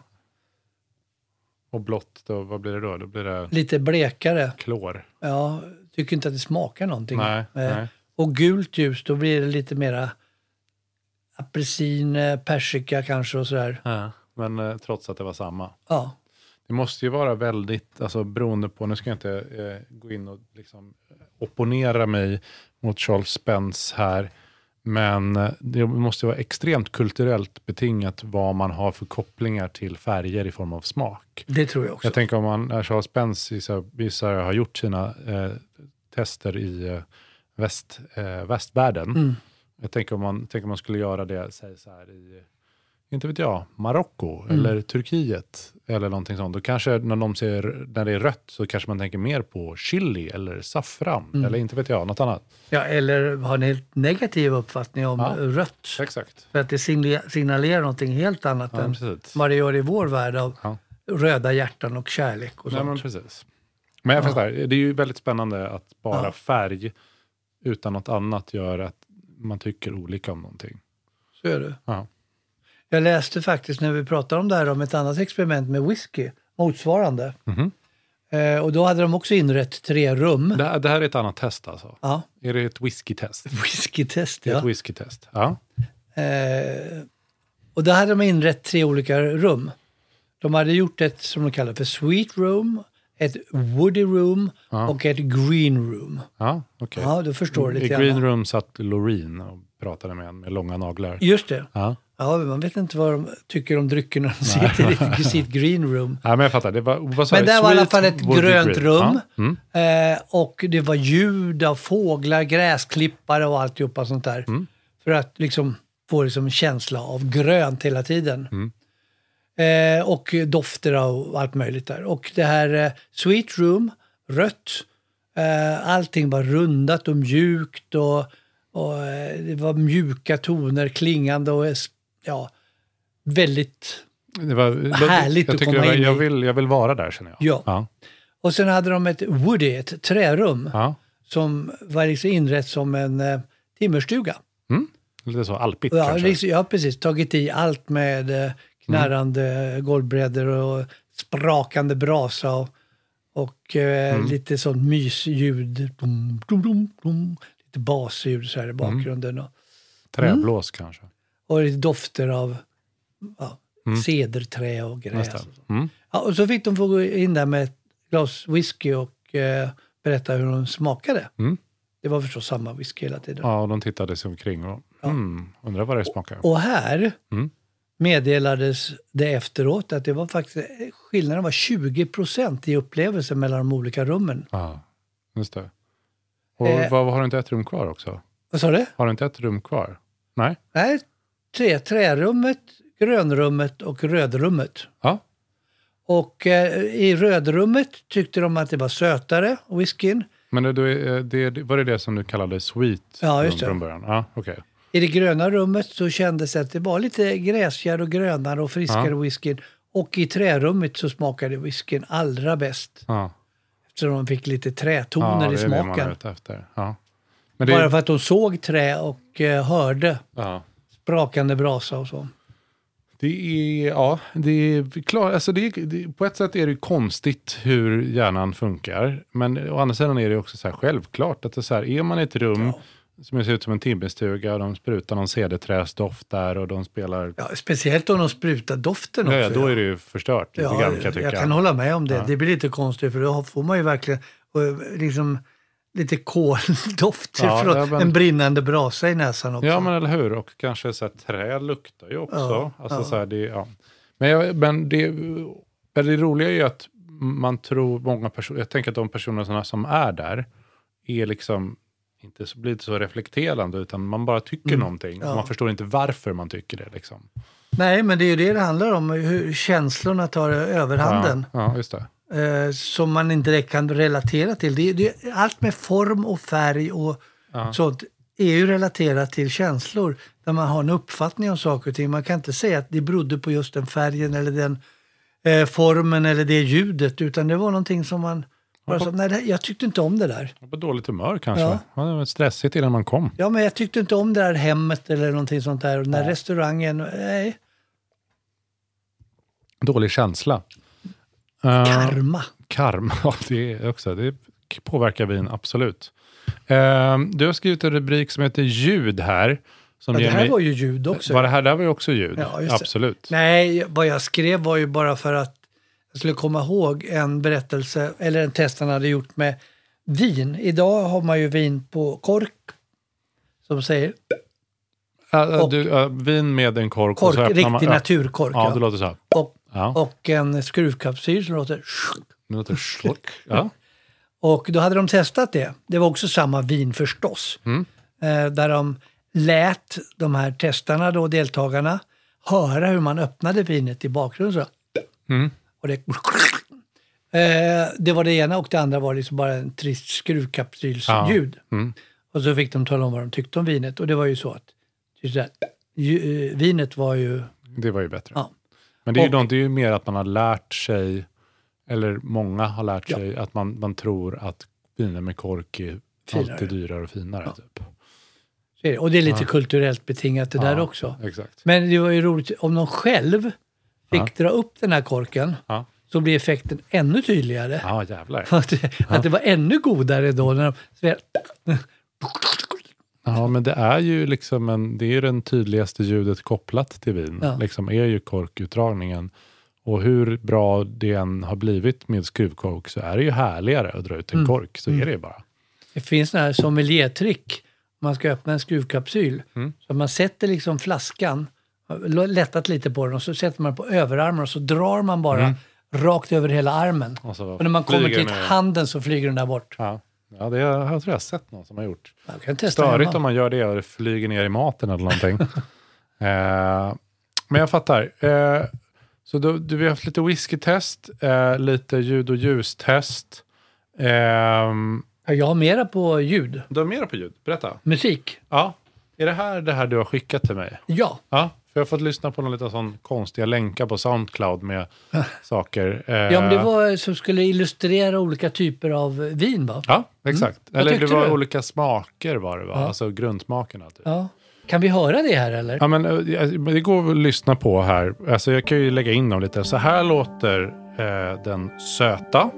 [SPEAKER 1] Och blått, då, vad blir det då? Då blir det
[SPEAKER 2] Lite blekare.
[SPEAKER 1] klor.
[SPEAKER 2] Ja, tycker inte att det smakar någonting.
[SPEAKER 1] Nej,
[SPEAKER 2] Eh,
[SPEAKER 1] nej.
[SPEAKER 2] Och gult ljus, då blir det lite mera apelsin, eh, persika kanske och sådär.
[SPEAKER 1] Ja. Men eh, trots att det var samma.
[SPEAKER 2] Ja,
[SPEAKER 1] Det måste ju vara väldigt, alltså beroende på, nu ska jag inte eh, gå in och liksom opponera mig mot Charles Spence här, men eh, det måste vara extremt kulturellt betingat vad man har för kopplingar till färger i form av smak.
[SPEAKER 2] det tror jag också.
[SPEAKER 1] Jag tänker om man, Charles Spence jag har gjort sina eh, tester i eh, väst, eh, västvärlden.
[SPEAKER 2] Mm.
[SPEAKER 1] Jag tänker om man, tänker om man skulle göra det, säg så här i, inte vet jag, Marocko
[SPEAKER 2] Mm.
[SPEAKER 1] eller Turkiet eller någonting sånt. Då kanske när, de ser, när det är rött så kanske man tänker mer på chili eller saffran.
[SPEAKER 2] Mm.
[SPEAKER 1] Eller inte vet jag, något annat.
[SPEAKER 2] Ja, eller har en helt negativ uppfattning om
[SPEAKER 1] Ja.
[SPEAKER 2] rött.
[SPEAKER 1] Exakt.
[SPEAKER 2] För att det signale- signalerar någonting helt annat
[SPEAKER 1] Ja,
[SPEAKER 2] än
[SPEAKER 1] precis.
[SPEAKER 2] vad det gör i vår värld av
[SPEAKER 1] Ja.
[SPEAKER 2] röda hjärtan och kärlek och
[SPEAKER 1] Nej, men
[SPEAKER 2] sånt.
[SPEAKER 1] precis. Men jag förstår, det är ju väldigt spännande att bara
[SPEAKER 2] Ja.
[SPEAKER 1] färg utan något annat gör att man tycker olika om någonting.
[SPEAKER 2] Så är det.
[SPEAKER 1] Ja.
[SPEAKER 2] Jag läste faktiskt när vi pratade om det här om ett annat experiment med whisky, motsvarande.
[SPEAKER 1] Mhm.
[SPEAKER 2] Eh, och då hade de också inrett tre rum.
[SPEAKER 1] Det, här- det här är ett annat test alltså?
[SPEAKER 2] Ja,
[SPEAKER 1] Är det ett whiskytest?
[SPEAKER 2] whiskytest ja.
[SPEAKER 1] ett whiskytest. Ja.
[SPEAKER 2] Eh, och då hade de inrett tre olika rum. De hade gjort ett som de kallar för sweet room, ett woody room
[SPEAKER 1] Ja.
[SPEAKER 2] och ett green room.
[SPEAKER 1] Ja, okej.
[SPEAKER 2] Ja, då förstår du
[SPEAKER 1] I
[SPEAKER 2] lite
[SPEAKER 1] green
[SPEAKER 2] grann.
[SPEAKER 1] room satt Loreen och pratade med en med långa naglar.
[SPEAKER 2] Just det.
[SPEAKER 1] Ja.
[SPEAKER 2] Ja, man vet inte vad de tycker om drycker när de sitter i sitt green room.
[SPEAKER 1] ja, men jag fattar. Det var, vad sa
[SPEAKER 2] Men där var i alla fall ett grönt
[SPEAKER 1] green.
[SPEAKER 2] rum.
[SPEAKER 1] Ja. Mm.
[SPEAKER 2] Eh, och det var ljud av fåglar, gräsklippare och alltihopa sånt där.
[SPEAKER 1] Mm.
[SPEAKER 2] För att liksom få liksom en känsla av grönt hela tiden.
[SPEAKER 1] Mm.
[SPEAKER 2] Eh, och dofter och allt möjligt där. Och det här eh, Sweet Room, rött. Eh, allting var rundat och mjukt och, och det var mjuka toner, klingande och ja, väldigt
[SPEAKER 1] var
[SPEAKER 2] Härligt
[SPEAKER 1] jag
[SPEAKER 2] att komma
[SPEAKER 1] jag,
[SPEAKER 2] in
[SPEAKER 1] jag, vill, jag vill vara där känner jag.
[SPEAKER 2] Ja.
[SPEAKER 1] Ja.
[SPEAKER 2] Och sen hade de ett Woody, ett trärum,
[SPEAKER 1] ja.
[SPEAKER 2] som var liksom inrett som en eh, timmerstuga.
[SPEAKER 1] Lite så alpigt
[SPEAKER 2] Ja,
[SPEAKER 1] kanske.
[SPEAKER 2] liksom, ja, precis. Tagit i allt med knarrande golvbrädor och sprakande brasa och, och eh,
[SPEAKER 1] Mm.
[SPEAKER 2] lite sånt mysljud. Dum, dum, dum. Lite basljud så här i bakgrunden. Och,
[SPEAKER 1] Träblås kanske.
[SPEAKER 2] och lite dofter av ja,
[SPEAKER 1] Mm.
[SPEAKER 2] cederträ och gräs. Och så.
[SPEAKER 1] Mm.
[SPEAKER 2] Ja, och så fick de få gå in där med ett glas whisky och eh, berätta hur de smakade.
[SPEAKER 1] Mm.
[SPEAKER 2] Det var förstås samma whisky hela tiden.
[SPEAKER 1] Ja, och de tittade sig omkring och mm, undrar vad det smakar.
[SPEAKER 2] Och här
[SPEAKER 1] Mm.
[SPEAKER 2] Meddelades det efteråt att det var faktiskt, skillnaden var 20 procent i upplevelsen mellan de olika rummen.
[SPEAKER 1] Ja, just det. Och
[SPEAKER 2] Eh.
[SPEAKER 1] vad, har du inte ett rum kvar också?
[SPEAKER 2] Vad sa du?
[SPEAKER 1] Har du inte ett rum kvar? Nej?
[SPEAKER 2] Nej, tre, trärummet, grönrummet och rödrummet.
[SPEAKER 1] Ja.
[SPEAKER 2] Och eh, i rödrummet tyckte de att det var sötare, whiskyn.
[SPEAKER 1] Men det, det, det, var det det som du kallade sweet
[SPEAKER 2] Ja, just det.
[SPEAKER 1] från början? Ja, okej.
[SPEAKER 2] I det gröna rummet så kändes det att det var lite gräsigare och grönare och friskare
[SPEAKER 1] Ja.
[SPEAKER 2] whiskyn. Och i trärummet så smakade whiskyn allra bäst.
[SPEAKER 1] Ja.
[SPEAKER 2] Eftersom de fick lite trätoner
[SPEAKER 1] ja,
[SPEAKER 2] i smaken.
[SPEAKER 1] Ja. Men det,
[SPEAKER 2] Bara för att de såg trä och eh, hörde
[SPEAKER 1] ja.
[SPEAKER 2] sprakande brasa och så.
[SPEAKER 1] Det är, ja, det är klart, alltså det, är- det, på ett sätt är det konstigt hur hjärnan funkar. Men å andra sidan är det också så självklart att det är, så här, är man i ett rum som ser ut som en timmerstuga och de sprutar någon cederträsdoft där och de spelar,
[SPEAKER 2] Ja, speciellt om de sprutar doften också.
[SPEAKER 1] ja, då är det ju förstört lite
[SPEAKER 2] Ja,
[SPEAKER 1] grann kan jag tycka.
[SPEAKER 2] kan hålla med om det.
[SPEAKER 1] Ja.
[SPEAKER 2] Det blir lite konstigt för då får man ju verkligen liksom lite koldoft
[SPEAKER 1] Ja,
[SPEAKER 2] från
[SPEAKER 1] ja, men-
[SPEAKER 2] en brinnande brasa i näsan också.
[SPEAKER 1] Ja, men eller hur. Och kanske så här, trä luktar ju också.
[SPEAKER 2] Ja,
[SPEAKER 1] alltså. Så här, det, ja. Men, jag, men, det, men det roliga är ju att man tror många personer, jag tänker att de personerna som är där är liksom inte så, blir inte så reflekterande utan man bara tycker någonting.
[SPEAKER 2] Mm. ja.
[SPEAKER 1] Och man förstår inte varför man tycker det. Liksom.
[SPEAKER 2] Nej, men det är ju det det handlar om. Hur känslorna tar överhanden.
[SPEAKER 1] Ja, ja,
[SPEAKER 2] eh, som man inte direkt kan relatera till. Det, det, allt med form och färg och
[SPEAKER 1] Ja.
[SPEAKER 2] sånt är ju relaterat till känslor. Där man har en uppfattning om saker och ting. Man kan inte säga att det berodde på just den färgen eller den eh, formen eller det ljudet. Utan det var någonting som man bara sa, nej jag tyckte inte om det där.
[SPEAKER 1] På dåligt humör kanske.
[SPEAKER 2] Ja.
[SPEAKER 1] Ja. det var stressigt innan man kom.
[SPEAKER 2] Ja, men jag tyckte inte om det där hemmet eller någonting sånt där. Och den där restaurangen, nej,
[SPEAKER 1] Dålig känsla.
[SPEAKER 2] Karma.
[SPEAKER 1] Karma, ja, det är också. Det påverkar vin, absolut. Eh, du har skrivit en rubrik som heter ljud här. Som
[SPEAKER 2] Ja, det här
[SPEAKER 1] mig,
[SPEAKER 2] var ju ljud också.
[SPEAKER 1] var det här där var ju också ljud.
[SPEAKER 2] Ja, just det.
[SPEAKER 1] absolut.
[SPEAKER 2] Nej, vad jag skrev var ju bara för att jag skulle komma ihåg en berättelse, eller en test han hade gjort med vin. Idag har man ju vin på kork, som säger. Och-
[SPEAKER 1] du, ja, vin med en kork. och
[SPEAKER 2] Kork,
[SPEAKER 1] öppnar
[SPEAKER 2] riktig
[SPEAKER 1] man, ja,
[SPEAKER 2] naturkork.
[SPEAKER 1] Ja,
[SPEAKER 2] Ja,
[SPEAKER 1] det låter så. här.
[SPEAKER 2] och,
[SPEAKER 1] Ja,
[SPEAKER 2] och en skruvkapsyl som låter...
[SPEAKER 1] det låter slock. Ja.
[SPEAKER 2] Och då hade de testat det. Det var också samma vin förstås.
[SPEAKER 1] Mm.
[SPEAKER 2] Eh, där de lät de här testarna, då, deltagarna, höra hur man öppnade vinet i bakgrunden. Så.
[SPEAKER 1] Mm.
[SPEAKER 2] Och det, eh, det var det ena och det andra var liksom bara en trist skruvkapsylsljud.
[SPEAKER 1] Mm.
[SPEAKER 2] Och så fick de tala om vad de tyckte om vinet. Och det var ju så att just det, här, ju, eh, vinet var ju...
[SPEAKER 1] Det var ju bättre.
[SPEAKER 2] Ja.
[SPEAKER 1] Men det är, ju
[SPEAKER 2] Och-
[SPEAKER 1] något, det är ju mer att man har lärt sig, eller många har lärt
[SPEAKER 2] Ja.
[SPEAKER 1] sig, att man, man tror att viner med kork är
[SPEAKER 2] Finare.
[SPEAKER 1] alltid dyrare och finare.
[SPEAKER 2] Ja.
[SPEAKER 1] Typ.
[SPEAKER 2] Och det är lite
[SPEAKER 1] Ja.
[SPEAKER 2] kulturellt betingat det där
[SPEAKER 1] Ja,
[SPEAKER 2] också.
[SPEAKER 1] Exakt.
[SPEAKER 2] Men det var ju roligt, om de själv fick
[SPEAKER 1] Ja.
[SPEAKER 2] dra upp den här korken
[SPEAKER 1] Ja,
[SPEAKER 2] så blir effekten ännu tydligare.
[SPEAKER 1] ja jävlar.
[SPEAKER 2] Att, det, att det var ännu godare då när de...
[SPEAKER 1] Ja, men det är ju liksom en, det är den tydligaste ljudet kopplat till vin.
[SPEAKER 2] Ja.
[SPEAKER 1] Liksom är ju korkutdragningen. Och hur bra det än har blivit med skruvkork så är det ju härligare att dra ut en
[SPEAKER 2] Mm.
[SPEAKER 1] kork. Så
[SPEAKER 2] Mm.
[SPEAKER 1] är det ju bara.
[SPEAKER 2] Det finns sådana här sommeliertrick. Man ska öppna en skruvkapsyl.
[SPEAKER 1] Mm.
[SPEAKER 2] Så man sätter liksom flaskan, lättat lite på den och så sätter man på överarmen och så drar man bara
[SPEAKER 1] Mm.
[SPEAKER 2] rakt över hela armen.
[SPEAKER 1] Och,
[SPEAKER 2] Och när man kommer till handen så flyger den där bort.
[SPEAKER 1] Ja, ja det har jag tror jag sett någon som har gjort.
[SPEAKER 2] Jag kan testa
[SPEAKER 1] Störigt
[SPEAKER 2] hemma.
[SPEAKER 1] om man gör det och det flyger ner i maten eller någonting. eh, men jag fattar. Eh, så då, du, vi har haft lite whiskytest, eh, lite ljud och ljustest.
[SPEAKER 2] Ja, Jag har mera på ljud.
[SPEAKER 1] du har mer på ljud, berätta.
[SPEAKER 2] Musik.
[SPEAKER 1] Ja, är det här det här du har skickat till mig?
[SPEAKER 2] Ja.
[SPEAKER 1] Ja, för jag har fått lyssna på några lite sån konstiga länkar på Soundcloud med saker. Eh,
[SPEAKER 2] Ja, men det var som skulle illustrera olika typer av vin va?
[SPEAKER 1] Ja, exakt.
[SPEAKER 2] Vad
[SPEAKER 1] Eller det var
[SPEAKER 2] du?
[SPEAKER 1] olika smaker var det va?
[SPEAKER 2] Ja.
[SPEAKER 1] Alltså grundsmakerna. Typ.
[SPEAKER 2] Ja. Kan vi höra det här eller?
[SPEAKER 1] Ja, men eh, det går att lyssna på här. Alltså, jag kan ju lägga in dem lite. Så här låter eh, den söta.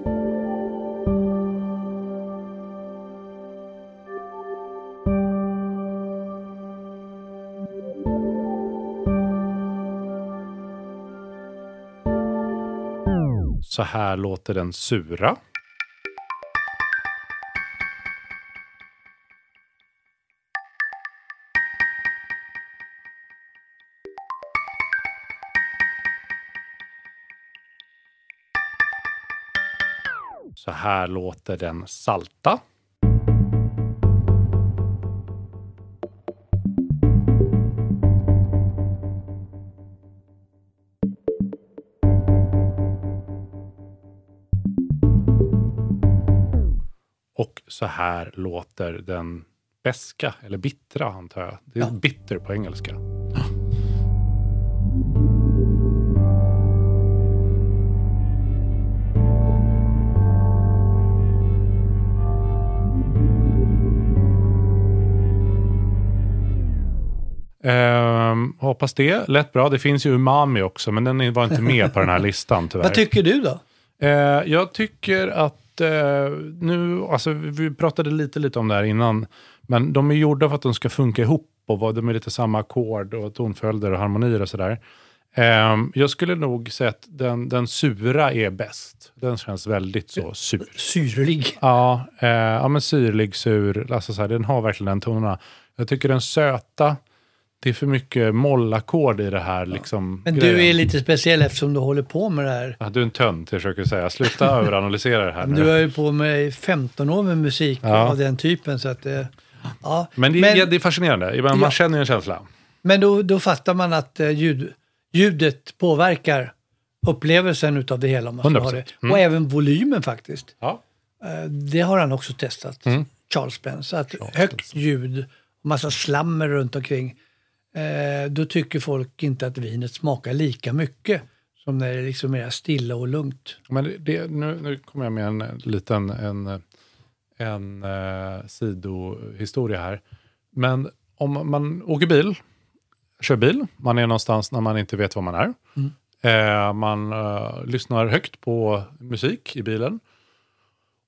[SPEAKER 1] Så här låter den sura. Så här låter den salta. Så här låter den beska, eller bittra antar jag. Det är
[SPEAKER 2] Ja.
[SPEAKER 1] bitter på engelska. Ehm, hoppas det lät bra. Det finns ju umami också, men den var inte med på den här listan tyvärr.
[SPEAKER 2] Vad tycker du då?
[SPEAKER 1] Eh, jag tycker att eh, nu, alltså vi pratade lite, lite om det här innan, men de är gjorda för att de ska funka ihop och vad- de är lite samma ackord och tonföljder och harmonier och sådär. Eh, jag skulle nog säga att den, den sura är bäst. Den känns väldigt så sur.
[SPEAKER 2] Syrlig.
[SPEAKER 1] Ja, eh, ja men syrlig, sur, alltså så här, den har verkligen den tonerna. Jag tycker den söta, det är för mycket mollackord i det här. Liksom,
[SPEAKER 2] Men
[SPEAKER 1] grejen.
[SPEAKER 2] du är lite speciell eftersom du håller på med det här.
[SPEAKER 1] Ja, du är en tönt, jag försöker säga. Sluta överanalysera det här nu.
[SPEAKER 2] Du har ju på med i 15 år med musik
[SPEAKER 1] Ja.
[SPEAKER 2] av den typen. Så att, eh, ja.
[SPEAKER 1] Men det, är-
[SPEAKER 2] men,
[SPEAKER 1] ja, det är fascinerande. Man,
[SPEAKER 2] Ja.
[SPEAKER 1] känner ju en känsla.
[SPEAKER 2] men då, då fattar man att eh, ljud, ljudet påverkar upplevelsen utav det hela. Om man ska ha
[SPEAKER 1] 100%.
[SPEAKER 2] det.
[SPEAKER 1] Mm.
[SPEAKER 2] Och även volymen faktiskt.
[SPEAKER 1] Ja.
[SPEAKER 2] Eh, Det har han också testat,
[SPEAKER 1] Mm.
[SPEAKER 2] Charles Spence. Att högt ljud och massa slammer runt omkring. Eh, då tycker folk inte att vinet smakar lika mycket som när det är liksom mer stilla och lugnt.
[SPEAKER 1] Men det- nu, nu kommer jag med en eh, liten en, en uh, sidohistoria här. Men om man åker bil, kör bil, man är någonstans när man inte vet var man är.
[SPEAKER 2] Mm.
[SPEAKER 1] Eh, man eh, lyssnar högt på musik i bilen.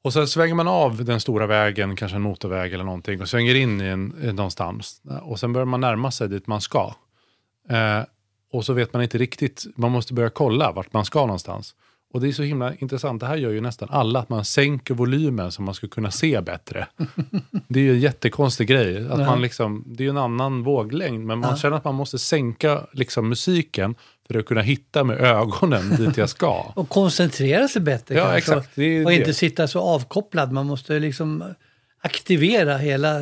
[SPEAKER 1] Och sen svänger man av den stora vägen, kanske en motorväg eller någonting, och svänger in i en, någonstans. Och sen börjar man närma sig dit man ska. Eh, och så vet man inte riktigt, man måste börja kolla vart man ska någonstans. Och det är så himla intressant, det här gör ju nästan alla, att man sänker volymen så man ska kunna se bättre. Det är ju en jättekonstig grej. Att man liksom, det är ju en annan våglängd, men man
[SPEAKER 2] Ja.
[SPEAKER 1] känner att man måste sänka liksom, musiken för att kunna hitta med ögonen dit jag ska.
[SPEAKER 2] Och koncentrera sig bättre
[SPEAKER 1] Ja,
[SPEAKER 2] kanske.
[SPEAKER 1] exakt. Det
[SPEAKER 2] och
[SPEAKER 1] det.
[SPEAKER 2] inte sitta så avkopplad. Man måste liksom aktivera hela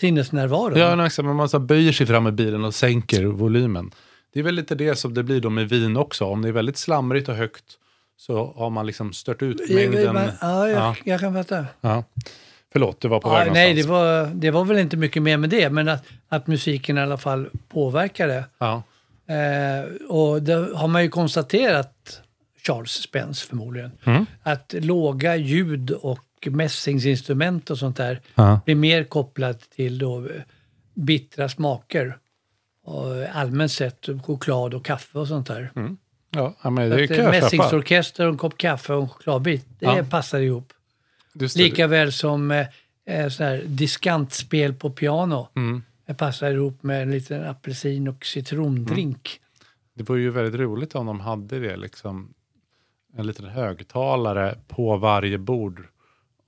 [SPEAKER 2] sinnesnärvaron.
[SPEAKER 1] Ja, exakt. Man så böjer sig fram i bilen och sänker volymen. Det är väl lite det som det blir då med vin också. Om det är väldigt slamrigt och högt så har man liksom stört ut mängden.
[SPEAKER 2] Ja, jag, jag kan fatta.
[SPEAKER 1] Ja. Förlåt, det var på
[SPEAKER 2] Ja,
[SPEAKER 1] väg
[SPEAKER 2] nej, det var, det var väl inte mycket mer med det, men att, att musiken i alla fall påverkade.
[SPEAKER 1] Ja.
[SPEAKER 2] Eh, och det har man ju konstaterat, Charles Spence förmodligen,
[SPEAKER 1] Mm.
[SPEAKER 2] att låga ljud och mässingsinstrument och sånt där
[SPEAKER 1] Ja.
[SPEAKER 2] blir mer kopplat till då bittra smaker. Och allmänt sett choklad och kaffe och sånt där.
[SPEAKER 1] Ja, ja, men det kan jag.
[SPEAKER 2] Mässingsorkester och en kopp kaffe och en chokladbit, det
[SPEAKER 1] Ja.
[SPEAKER 2] passar ihop.
[SPEAKER 1] Just det.
[SPEAKER 2] Lika väl som eh, eh, så här diskantspel på piano.
[SPEAKER 1] Mm.
[SPEAKER 2] Det passar ihop med en liten apelsin och citrondrink.
[SPEAKER 1] Det vore ju väldigt roligt om de hade det, liksom, en liten högtalare på varje bord.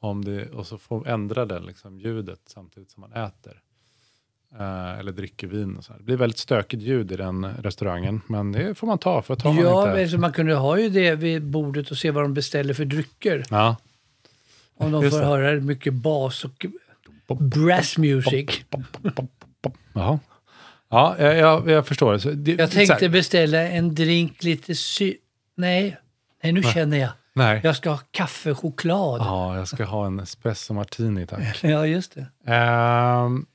[SPEAKER 1] Om det, och så får ändra den liksom, ljudet samtidigt som man äter. Eh, eller dricker vin och så här. Det blir väldigt stökigt ljud i den restaurangen. Men det får man ta, för tar man
[SPEAKER 2] Ja,
[SPEAKER 1] inte...
[SPEAKER 2] alltså man kunde ha ju det vid bordet och se vad de beställer för drycker.
[SPEAKER 1] Ja.
[SPEAKER 2] Om de
[SPEAKER 1] Just
[SPEAKER 2] får
[SPEAKER 1] det.
[SPEAKER 2] höra mycket bas och brass music.
[SPEAKER 1] Jaha. Ja, jag, jag, jag förstår. Så det,
[SPEAKER 2] Jag tänkte beställa en drink lite sy... Nej, nej nu känner jag.
[SPEAKER 1] Nej.
[SPEAKER 2] Jag ska ha kaffe choklad.
[SPEAKER 1] Ja, jag ska ha en espresso martini tack.
[SPEAKER 2] Ja, just det.
[SPEAKER 1] Ehm,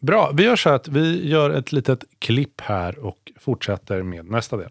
[SPEAKER 1] bra, vi gör så att vi gör ett litet klipp här och fortsätter med nästa del.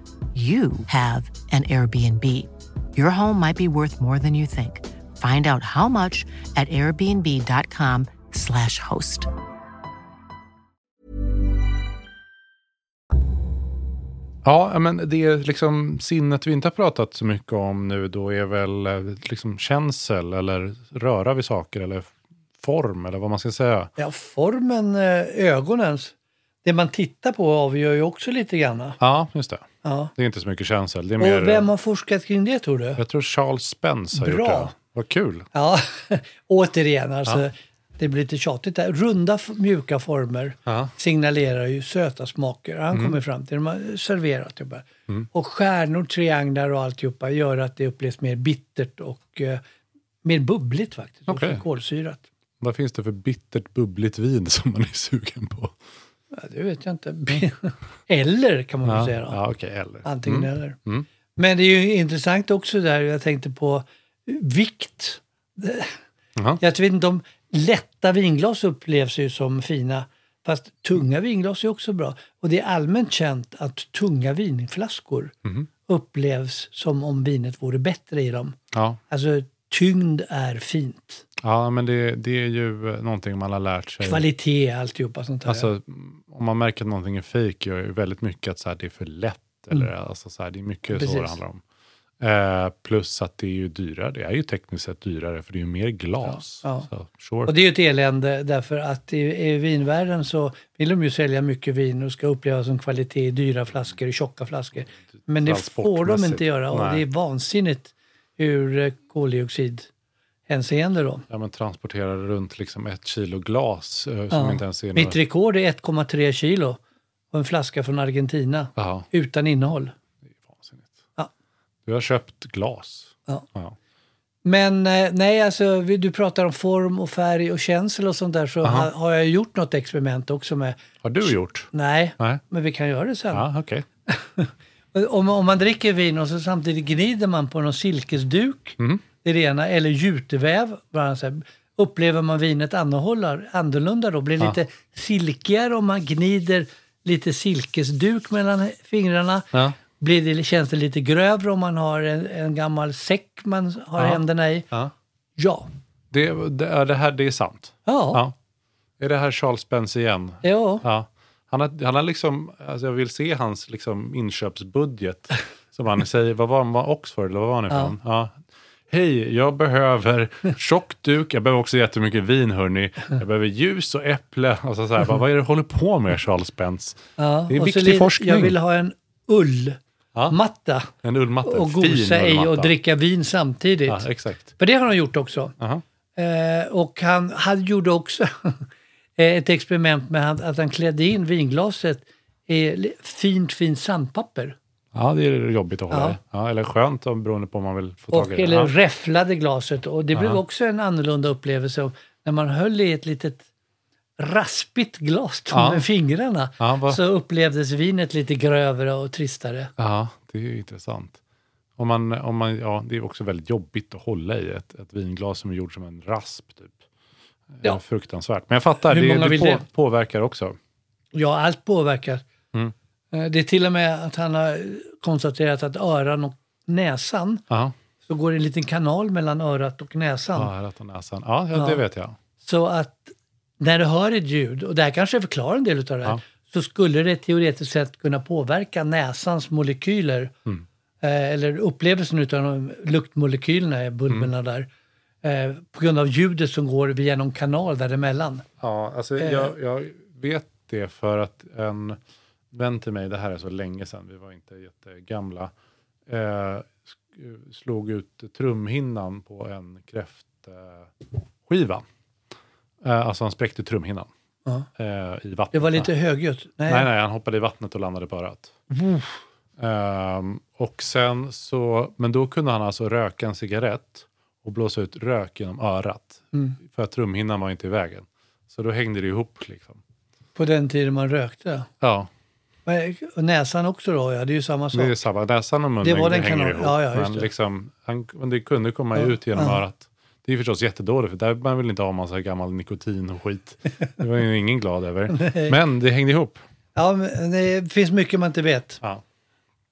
[SPEAKER 3] you have an Airbnb. Your home might be worth more than you think. Find out how much at airbnb.com/slash host.
[SPEAKER 1] Ja, men det är liksom sinnet vi inte har pratat så mycket om nu då är väl eh, liksom känsel eller röra vid saker eller form eller vad man ska säga.
[SPEAKER 2] Ja, formen, eh, ögonens. Det man tittar på avgör ju också lite grann.
[SPEAKER 1] Ja, just det.
[SPEAKER 2] Ja.
[SPEAKER 1] Det är inte så mycket känsel. Det är mer,
[SPEAKER 2] Och vem har forskat kring det tror du?
[SPEAKER 1] Jag tror Charles Spence har
[SPEAKER 2] Bra.
[SPEAKER 1] gjort det. Vad kul.
[SPEAKER 2] Ja, återigen alltså.
[SPEAKER 1] Ja.
[SPEAKER 2] Det blir lite tjatigt där. Runda mjuka former
[SPEAKER 1] Ja. Mm.
[SPEAKER 2] signalerar ju söta smaker. Han kommer fram till, de har serverat det bara. Och stjärnor, trianglar och alltihopa gör att det upplevs mer bittert och eh, mer bubbligt faktiskt. Och
[SPEAKER 1] Okej.
[SPEAKER 2] kolsyrat.
[SPEAKER 1] Vad finns det för bittert bubbligt vin som man är sugen på?
[SPEAKER 2] Ja, det vet jag inte. eller kan man väl
[SPEAKER 1] Ja,
[SPEAKER 2] säga då.
[SPEAKER 1] ja okej, eller.
[SPEAKER 2] Antingen
[SPEAKER 1] Mm.
[SPEAKER 2] eller.
[SPEAKER 1] Mm.
[SPEAKER 2] Men det är ju intressant också där, jag tänkte på vikt.
[SPEAKER 1] Jaha.
[SPEAKER 2] Jag vet inte om lätta vinglas upplevs ju som fina. Fast tunga vinglas är också bra. Och det är allmänt känt att tunga vinflaskor
[SPEAKER 1] Mhm.
[SPEAKER 2] upplevs som om vinet vore bättre i dem.
[SPEAKER 1] Ja,
[SPEAKER 2] Alltså tyngd är fint.
[SPEAKER 1] Ja men det, det är ju eh, någonting man har lärt sig.
[SPEAKER 2] Kvalitet, alltihopa sånt där.
[SPEAKER 1] Alltså, om man märker att någonting är fejk gör ju väldigt mycket att så här, det är för lätt. Eller, alltså, så här, det är mycket så
[SPEAKER 2] Precis.
[SPEAKER 1] det handlar om. Eh, plus att det är ju dyrare. Det är ju tekniskt sett dyrare för det är ju mer glas.
[SPEAKER 2] Ja,
[SPEAKER 1] Så, sure.
[SPEAKER 2] Och det är ju ett elände därför att i, i vinvärlden så vill de ju sälja mycket vin och ska upplevas som kvalitet i dyra flaskor, i tjocka flaskor. Men det får de inte göra och
[SPEAKER 1] Nej.
[SPEAKER 2] det är vansinnigt ur eh, koldioxidhänseende då.
[SPEAKER 1] Ja, men transporterar runt liksom ett kilo glas eh, som
[SPEAKER 2] Ja.
[SPEAKER 1] inte ens är
[SPEAKER 2] Mitt
[SPEAKER 1] några...
[SPEAKER 2] rekord är 1,3 kilo och en flaska från Argentina
[SPEAKER 1] Jaha,
[SPEAKER 2] utan innehåll.
[SPEAKER 1] det är vansinnigt.
[SPEAKER 2] Ja.
[SPEAKER 1] Du har köpt glas.
[SPEAKER 2] Ja.
[SPEAKER 1] Ja.
[SPEAKER 2] Men eh, nej, alltså du pratar om form och färg och känsel och sånt där så
[SPEAKER 1] Aha.
[SPEAKER 2] ha, har jag gjort något experiment också med.
[SPEAKER 1] Har du gjort?
[SPEAKER 2] Nej,
[SPEAKER 1] Nej.
[SPEAKER 2] men vi kan göra det sen.
[SPEAKER 1] Ja, okej.
[SPEAKER 2] Om, om man dricker vin och så samtidigt gnider man på någon silkesduk,
[SPEAKER 1] Mm.
[SPEAKER 2] Det är det ena, eller juteväv, bara så här, upplever man vinet annorlunda, annorlunda då? Blir
[SPEAKER 1] Ja.
[SPEAKER 2] lite silkigare om man gnider lite silkesduk mellan fingrarna?
[SPEAKER 1] Ja.
[SPEAKER 2] Blir det, känns det lite grövre om man har en, en gammal säck man har
[SPEAKER 1] Ja.
[SPEAKER 2] händerna i?
[SPEAKER 1] Ja.
[SPEAKER 2] Ja.
[SPEAKER 1] Det, det, är det här det är sant.
[SPEAKER 2] Ja.
[SPEAKER 1] Ja. Är det här Charles Spence igen?
[SPEAKER 2] Ja.
[SPEAKER 1] Ja. Han har, han har liksom, alltså jag vill se hans liksom inköpsbudget. Som han säger, vad var han, var Oxford eller vad var han ifrån? Ja. Hej, jag behöver tjock duk, jag behöver också jättemycket vin hörni. Jag behöver ljus och äpple. Alltså så här, vad, vad är det du håller på med Charles Spence?
[SPEAKER 2] ja.
[SPEAKER 1] Det är
[SPEAKER 2] Och
[SPEAKER 1] viktig forskning.
[SPEAKER 2] Jag vill ha en ullmatta
[SPEAKER 1] Ja. En ullmatta,
[SPEAKER 2] och gosa i och dricka vin samtidigt.
[SPEAKER 1] Ja, exakt.
[SPEAKER 2] För det har han gjort också. Eh, och han, han gjorde också ett experiment med att, han klädde in vinglaset i fint, fint sandpapper.
[SPEAKER 1] Ja, det är jobbigt att hålla
[SPEAKER 2] Ja.
[SPEAKER 1] i. Ja, eller skönt om- beroende på om man vill få
[SPEAKER 2] Och,
[SPEAKER 1] tag i det.
[SPEAKER 2] eller
[SPEAKER 1] Ja.
[SPEAKER 2] räfflade glaset. Och det blev också en annorlunda upplevelse när man höll i ett litet raspigt glas
[SPEAKER 1] Ja.
[SPEAKER 2] med fingrarna.
[SPEAKER 1] Ja, vad-
[SPEAKER 2] Så upplevdes vinet lite grövre och tristare.
[SPEAKER 1] Ja, det är ju intressant. Om man, om man, ja, det är också väldigt jobbigt att hålla i ett, ett vinglas som är gjort som en rasp. Typ.
[SPEAKER 2] Ja.
[SPEAKER 1] Ja. Fruktansvärt. Men jag fattar,
[SPEAKER 2] Hur
[SPEAKER 1] det, det, på, påverkar också.
[SPEAKER 2] Ja, allt påverkar.
[SPEAKER 1] Mm.
[SPEAKER 2] Eh, Det är till och med att han har konstaterat att öron och näsan
[SPEAKER 1] Ja,
[SPEAKER 2] så går det en liten kanal mellan örat och näsan.
[SPEAKER 1] ja örat och näsan. Ja, ja, det vet jag.
[SPEAKER 2] Så att när du hör ett ljud, och det här kanske förklarar en del av det här,
[SPEAKER 1] Ja.
[SPEAKER 2] så skulle det teoretiskt sett kunna påverka näsans molekyler.
[SPEAKER 1] Mm.
[SPEAKER 2] Eh, eller upplevelsen av de luktmolekylerna, bulberna
[SPEAKER 1] Mm.
[SPEAKER 2] där. Eh, på grund av ljudet som går via någon kanal däremellan.
[SPEAKER 1] Ja, alltså,
[SPEAKER 2] Eh.
[SPEAKER 1] jag, jag vet det för att en vän till mig, det här är så länge sedan, vi var inte jättegamla, eh, slog ut trumhinnan på en kräftskiva. Eh, alltså han spräckte trumhinnan
[SPEAKER 2] Ja.
[SPEAKER 1] eh, i vattnet.
[SPEAKER 2] Det var lite högljutt. Nej.
[SPEAKER 1] Nej, nej, han hoppade i vattnet och landade på örat. Ehm, och sen så, men då kunde han alltså röka en cigarett och blåsa ut rök genom örat.
[SPEAKER 2] Mm.
[SPEAKER 1] För att trumhinnan var inte i vägen. Så då hängde det ihop liksom.
[SPEAKER 2] På den tiden man rökte.
[SPEAKER 1] Ja,
[SPEAKER 2] Men- Och näsan också då, ja det är ju samma sak.
[SPEAKER 1] det är samma. Näsan och munnen
[SPEAKER 2] Det var den
[SPEAKER 1] hänger
[SPEAKER 2] kanal-
[SPEAKER 1] ihop.
[SPEAKER 2] ja, ja,
[SPEAKER 1] men,
[SPEAKER 2] det.
[SPEAKER 1] liksom, han, men det kunde komma
[SPEAKER 2] Ja,
[SPEAKER 1] ut genom
[SPEAKER 2] ja.
[SPEAKER 1] örat. Det är förstås jättedåligt, för där man vill inte ha massa gammal nikotin och skit. Det var ju ingen glad över. Men det hängde ihop.
[SPEAKER 2] Ja, det finns mycket man inte vet
[SPEAKER 1] Ja.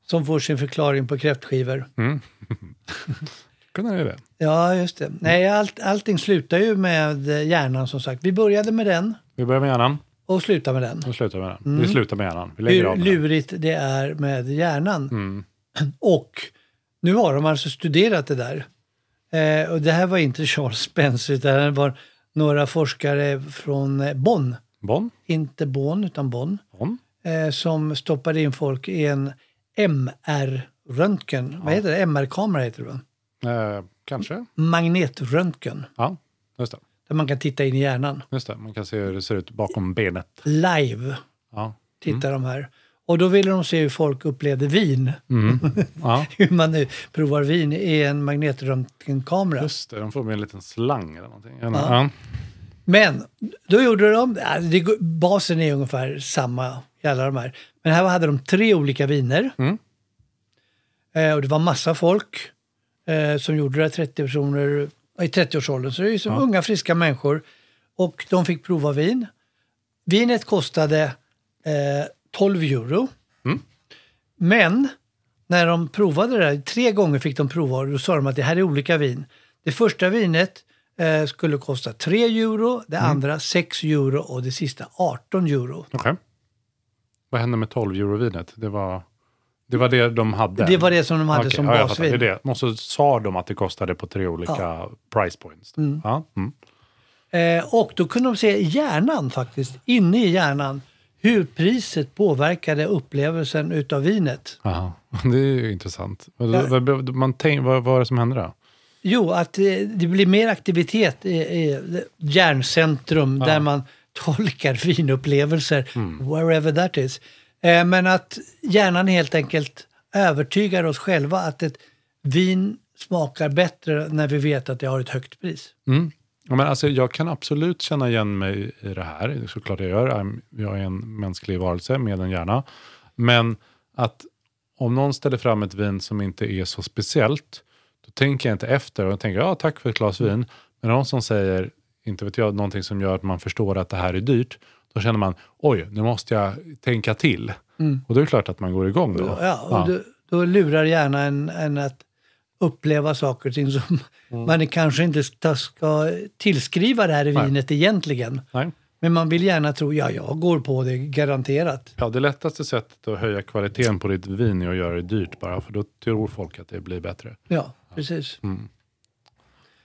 [SPEAKER 2] som får sin förklaring på kräftskivor.
[SPEAKER 1] Mm. kunde det det.
[SPEAKER 2] Ja, just det. Nej, allt, allting slutar ju med hjärnan som sagt. Vi började med den
[SPEAKER 1] Vi börjar med hjärnan
[SPEAKER 2] och slutar med den.
[SPEAKER 1] och slutar med den. Vi slutar med hjärnan. Vi lägger
[SPEAKER 2] Hur
[SPEAKER 1] av med
[SPEAKER 2] lurigt det är med hjärnan.
[SPEAKER 1] Mm.
[SPEAKER 2] Och nu har de alltså studerat det där. Eh, och det här var inte Charles Spence, utan det var några forskare från eh, Bonn.
[SPEAKER 1] Bonn?
[SPEAKER 2] Inte Bonn, utan Bonn.
[SPEAKER 1] Bonn?
[SPEAKER 2] Eh, som stoppade in folk i en MR-röntgen. Vad heter det? MR-kamera heter det va?
[SPEAKER 1] Eh, kanske.
[SPEAKER 2] Magnetröntgen.
[SPEAKER 1] Ja, just det.
[SPEAKER 2] Där man kan titta in i hjärnan.
[SPEAKER 1] Just det. Man kan se hur det ser ut bakom benet.
[SPEAKER 2] Live
[SPEAKER 1] Ja.
[SPEAKER 2] tittar de här. Och då ville de se hur folk upplevde vin.
[SPEAKER 1] Mm. ja,
[SPEAKER 2] Hur man nu provar vin i en magnetröntgenkamera.
[SPEAKER 1] just det. De får med en liten slang eller någonting.
[SPEAKER 2] Ja.
[SPEAKER 1] ja.
[SPEAKER 2] Men då gjorde de, det, basen är ungefär samma i alla de här. Men här hade de tre olika viner.
[SPEAKER 1] Mm.
[SPEAKER 2] Eh, och det var massa folk eh, som gjorde det, 30 personer i 30-årsåldern. Så det är ju som
[SPEAKER 1] Ja.
[SPEAKER 2] unga friska människor. och de fick prova vin. Vinet kostade eh, 12 euro. Men när de provade det, här, tre gånger fick de prova och då sa de att det här är olika vin. Det första vinet eh, skulle kosta 3 euro, det andra 6 euro och det sista 18 euro.
[SPEAKER 1] Okej. Vad hände med 12 euro-vinet? Det var, det var det de hade?
[SPEAKER 2] Det var det som de hade
[SPEAKER 1] Okej,
[SPEAKER 2] som
[SPEAKER 1] ja,
[SPEAKER 2] basvin.
[SPEAKER 1] Det är det. Och så sa de att det kostade på tre olika price points. Ja. Mm.
[SPEAKER 2] Eh, och då kunde de se i hjärnan faktiskt, inne i hjärnan, hur priset påverkade upplevelsen utav vinet.
[SPEAKER 1] Aha. Det är ju intressant. Vad, vad, man tänk, vad, var det som hände då?
[SPEAKER 2] Jo, att eh, det blir mer aktivitet i, i hjärncentrum där man tolkar vinupplevelser, wherever that is. Eh, men att hjärnan helt enkelt övertygar oss själva att ett vin smakar bättre när vi vet att det har ett högt pris.
[SPEAKER 1] Mm. Ja, men alltså, jag kan absolut känna igen mig i det här. Såklart jag gör. Jag är en mänsklig varelse med en hjärna. Men att om någon ställer fram ett vin som inte är så speciellt, då tänker jag inte efter. Och jag tänker, ja tack för ett glas vin. Men någon som säger, inte vet jag, någonting som gör att man förstår att det här är dyrt, då känner man, oj, nu måste jag tänka till. Och då är det klart att man går igång då.
[SPEAKER 2] Ja, och Då, då lurar hjärnan en att uppleva saker och ting som man kanske inte ska, tillskriva det här i
[SPEAKER 1] Nej.
[SPEAKER 2] vinet egentligen.
[SPEAKER 1] Nej.
[SPEAKER 2] Men man vill gärna tro, ja, jag går på det garanterat.
[SPEAKER 1] Ja, det lättaste sättet att höja kvaliteten på ditt vin är att göra det dyrt bara, för då tror folk att det blir bättre.
[SPEAKER 2] Ja, precis.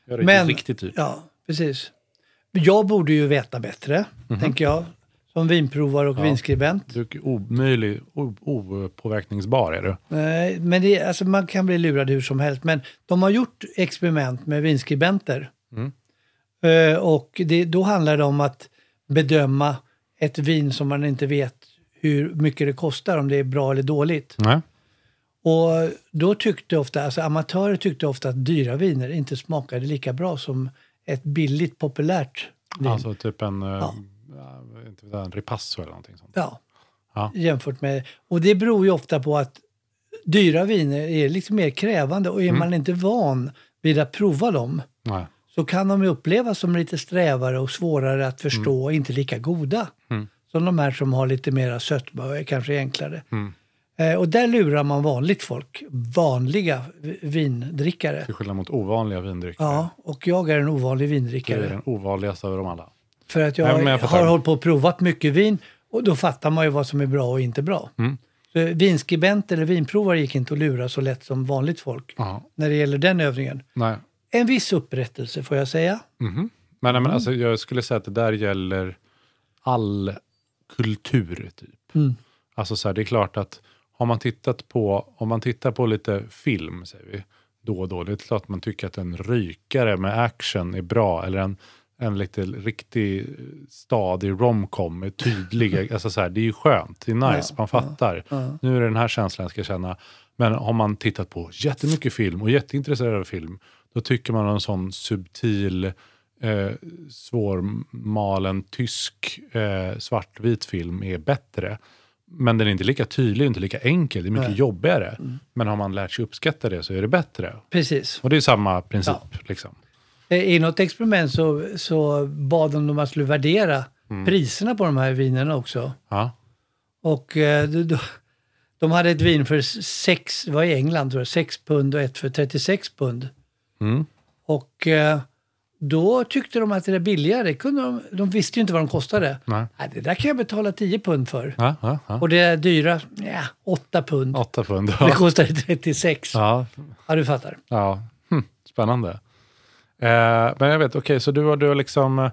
[SPEAKER 1] Gör det
[SPEAKER 2] Men,
[SPEAKER 1] riktigt dyrt.
[SPEAKER 2] ja, precis. Jag borde ju veta bättre, tänker jag. Som vinprovare och vinskribent.
[SPEAKER 1] Du är omöjlig, opåverkningsbar är du.
[SPEAKER 2] Nej, men det, alltså man kan bli lurad hur som helst. Men de har gjort experiment med vinskribenter. Eh, och det, då handlar det om att bedöma ett vin som man inte vet hur mycket det kostar, om det är bra eller dåligt.
[SPEAKER 1] Nej.
[SPEAKER 2] Och då tyckte ofta, alltså amatörer tyckte ofta att dyra viner inte smakade lika bra som ett billigt populärt vin.
[SPEAKER 1] Alltså typ en, eh,
[SPEAKER 2] Ja.
[SPEAKER 1] en ripasso eller någonting sånt.
[SPEAKER 2] Ja.
[SPEAKER 1] Ja.
[SPEAKER 2] Jämfört med, och det beror ju ofta på att dyra viner är lite mer krävande och är
[SPEAKER 1] Mm.
[SPEAKER 2] man inte van vid att prova dem
[SPEAKER 1] Nej.
[SPEAKER 2] så kan de upplevas som lite strävare och svårare att förstå
[SPEAKER 1] Mm.
[SPEAKER 2] och inte lika goda. Som de här som har lite mera sötma och är kanske enklare.
[SPEAKER 1] Mm.
[SPEAKER 2] Eh, och där lurar man vanligt folk, vanliga vindrickare.
[SPEAKER 1] Till skillnad mot ovanliga vindryckare.
[SPEAKER 2] Ja, och jag är en ovanlig
[SPEAKER 1] Det är
[SPEAKER 2] vindrickare.
[SPEAKER 1] den ovanligaste av dem alla.
[SPEAKER 2] För att
[SPEAKER 1] Nej,
[SPEAKER 2] jag,
[SPEAKER 1] men jag
[SPEAKER 2] har hållit på och provat mycket vin och då fattar man ju vad som är bra och inte bra.
[SPEAKER 1] Mm.
[SPEAKER 2] Vinskribent eller vinprovare gick inte att lura så lätt som vanligt folk
[SPEAKER 1] Ja.
[SPEAKER 2] när det gäller den övningen.
[SPEAKER 1] Nej.
[SPEAKER 2] En viss upprättelse får jag säga.
[SPEAKER 1] Men, nej, men alltså, jag skulle säga att det där gäller all kultur. typ.
[SPEAKER 2] Mm.
[SPEAKER 1] Alltså så här, det är klart att har man tittat på, om man tittar på lite film, säger vi, då och då, det är klart att man tycker att en rykare med action är bra, eller en, en lite riktig stadig romcom med tydliga, alltså så här, det är ju skönt, det är nice, man fattar. Nu är det den här känslan jag ska känna. Men har man tittat på jättemycket film och jätteintresserad av film, då tycker man en sån subtil, eh, svårmalen tysk eh, svartvit film är bättre. Men den är inte lika tydlig, inte lika enkel, det är mycket
[SPEAKER 2] Nej.
[SPEAKER 1] jobbigare. Men har man lärt sig uppskatta det så är det bättre.
[SPEAKER 2] Precis.
[SPEAKER 1] Och det är samma princip. Liksom.
[SPEAKER 2] Eh, I något experiment så, så bad de dem att skulle värdera
[SPEAKER 1] Mm.
[SPEAKER 2] priserna på de här vinerna också.
[SPEAKER 1] Ja.
[SPEAKER 2] Och eh, de, de- de hade ett vin för sex, det var i England tror jag, 6 pund och ett för 36 pund.
[SPEAKER 1] Mm.
[SPEAKER 2] Och eh, då tyckte de att det där billigare, kunde de, de visste ju inte vad de kostade.
[SPEAKER 1] Nej.
[SPEAKER 2] Nej, det där kan jag betala 10 pund för.
[SPEAKER 1] Ja, ja, ja.
[SPEAKER 2] Och det dyra, ja, 8 pund.
[SPEAKER 1] Åtta pund.
[SPEAKER 2] Det kostade 36. Ja,
[SPEAKER 1] Ja,
[SPEAKER 2] du fattar.
[SPEAKER 1] ja. Hm, spännande. Eh, men jag vet, okej, så du har, du har liksom... eh,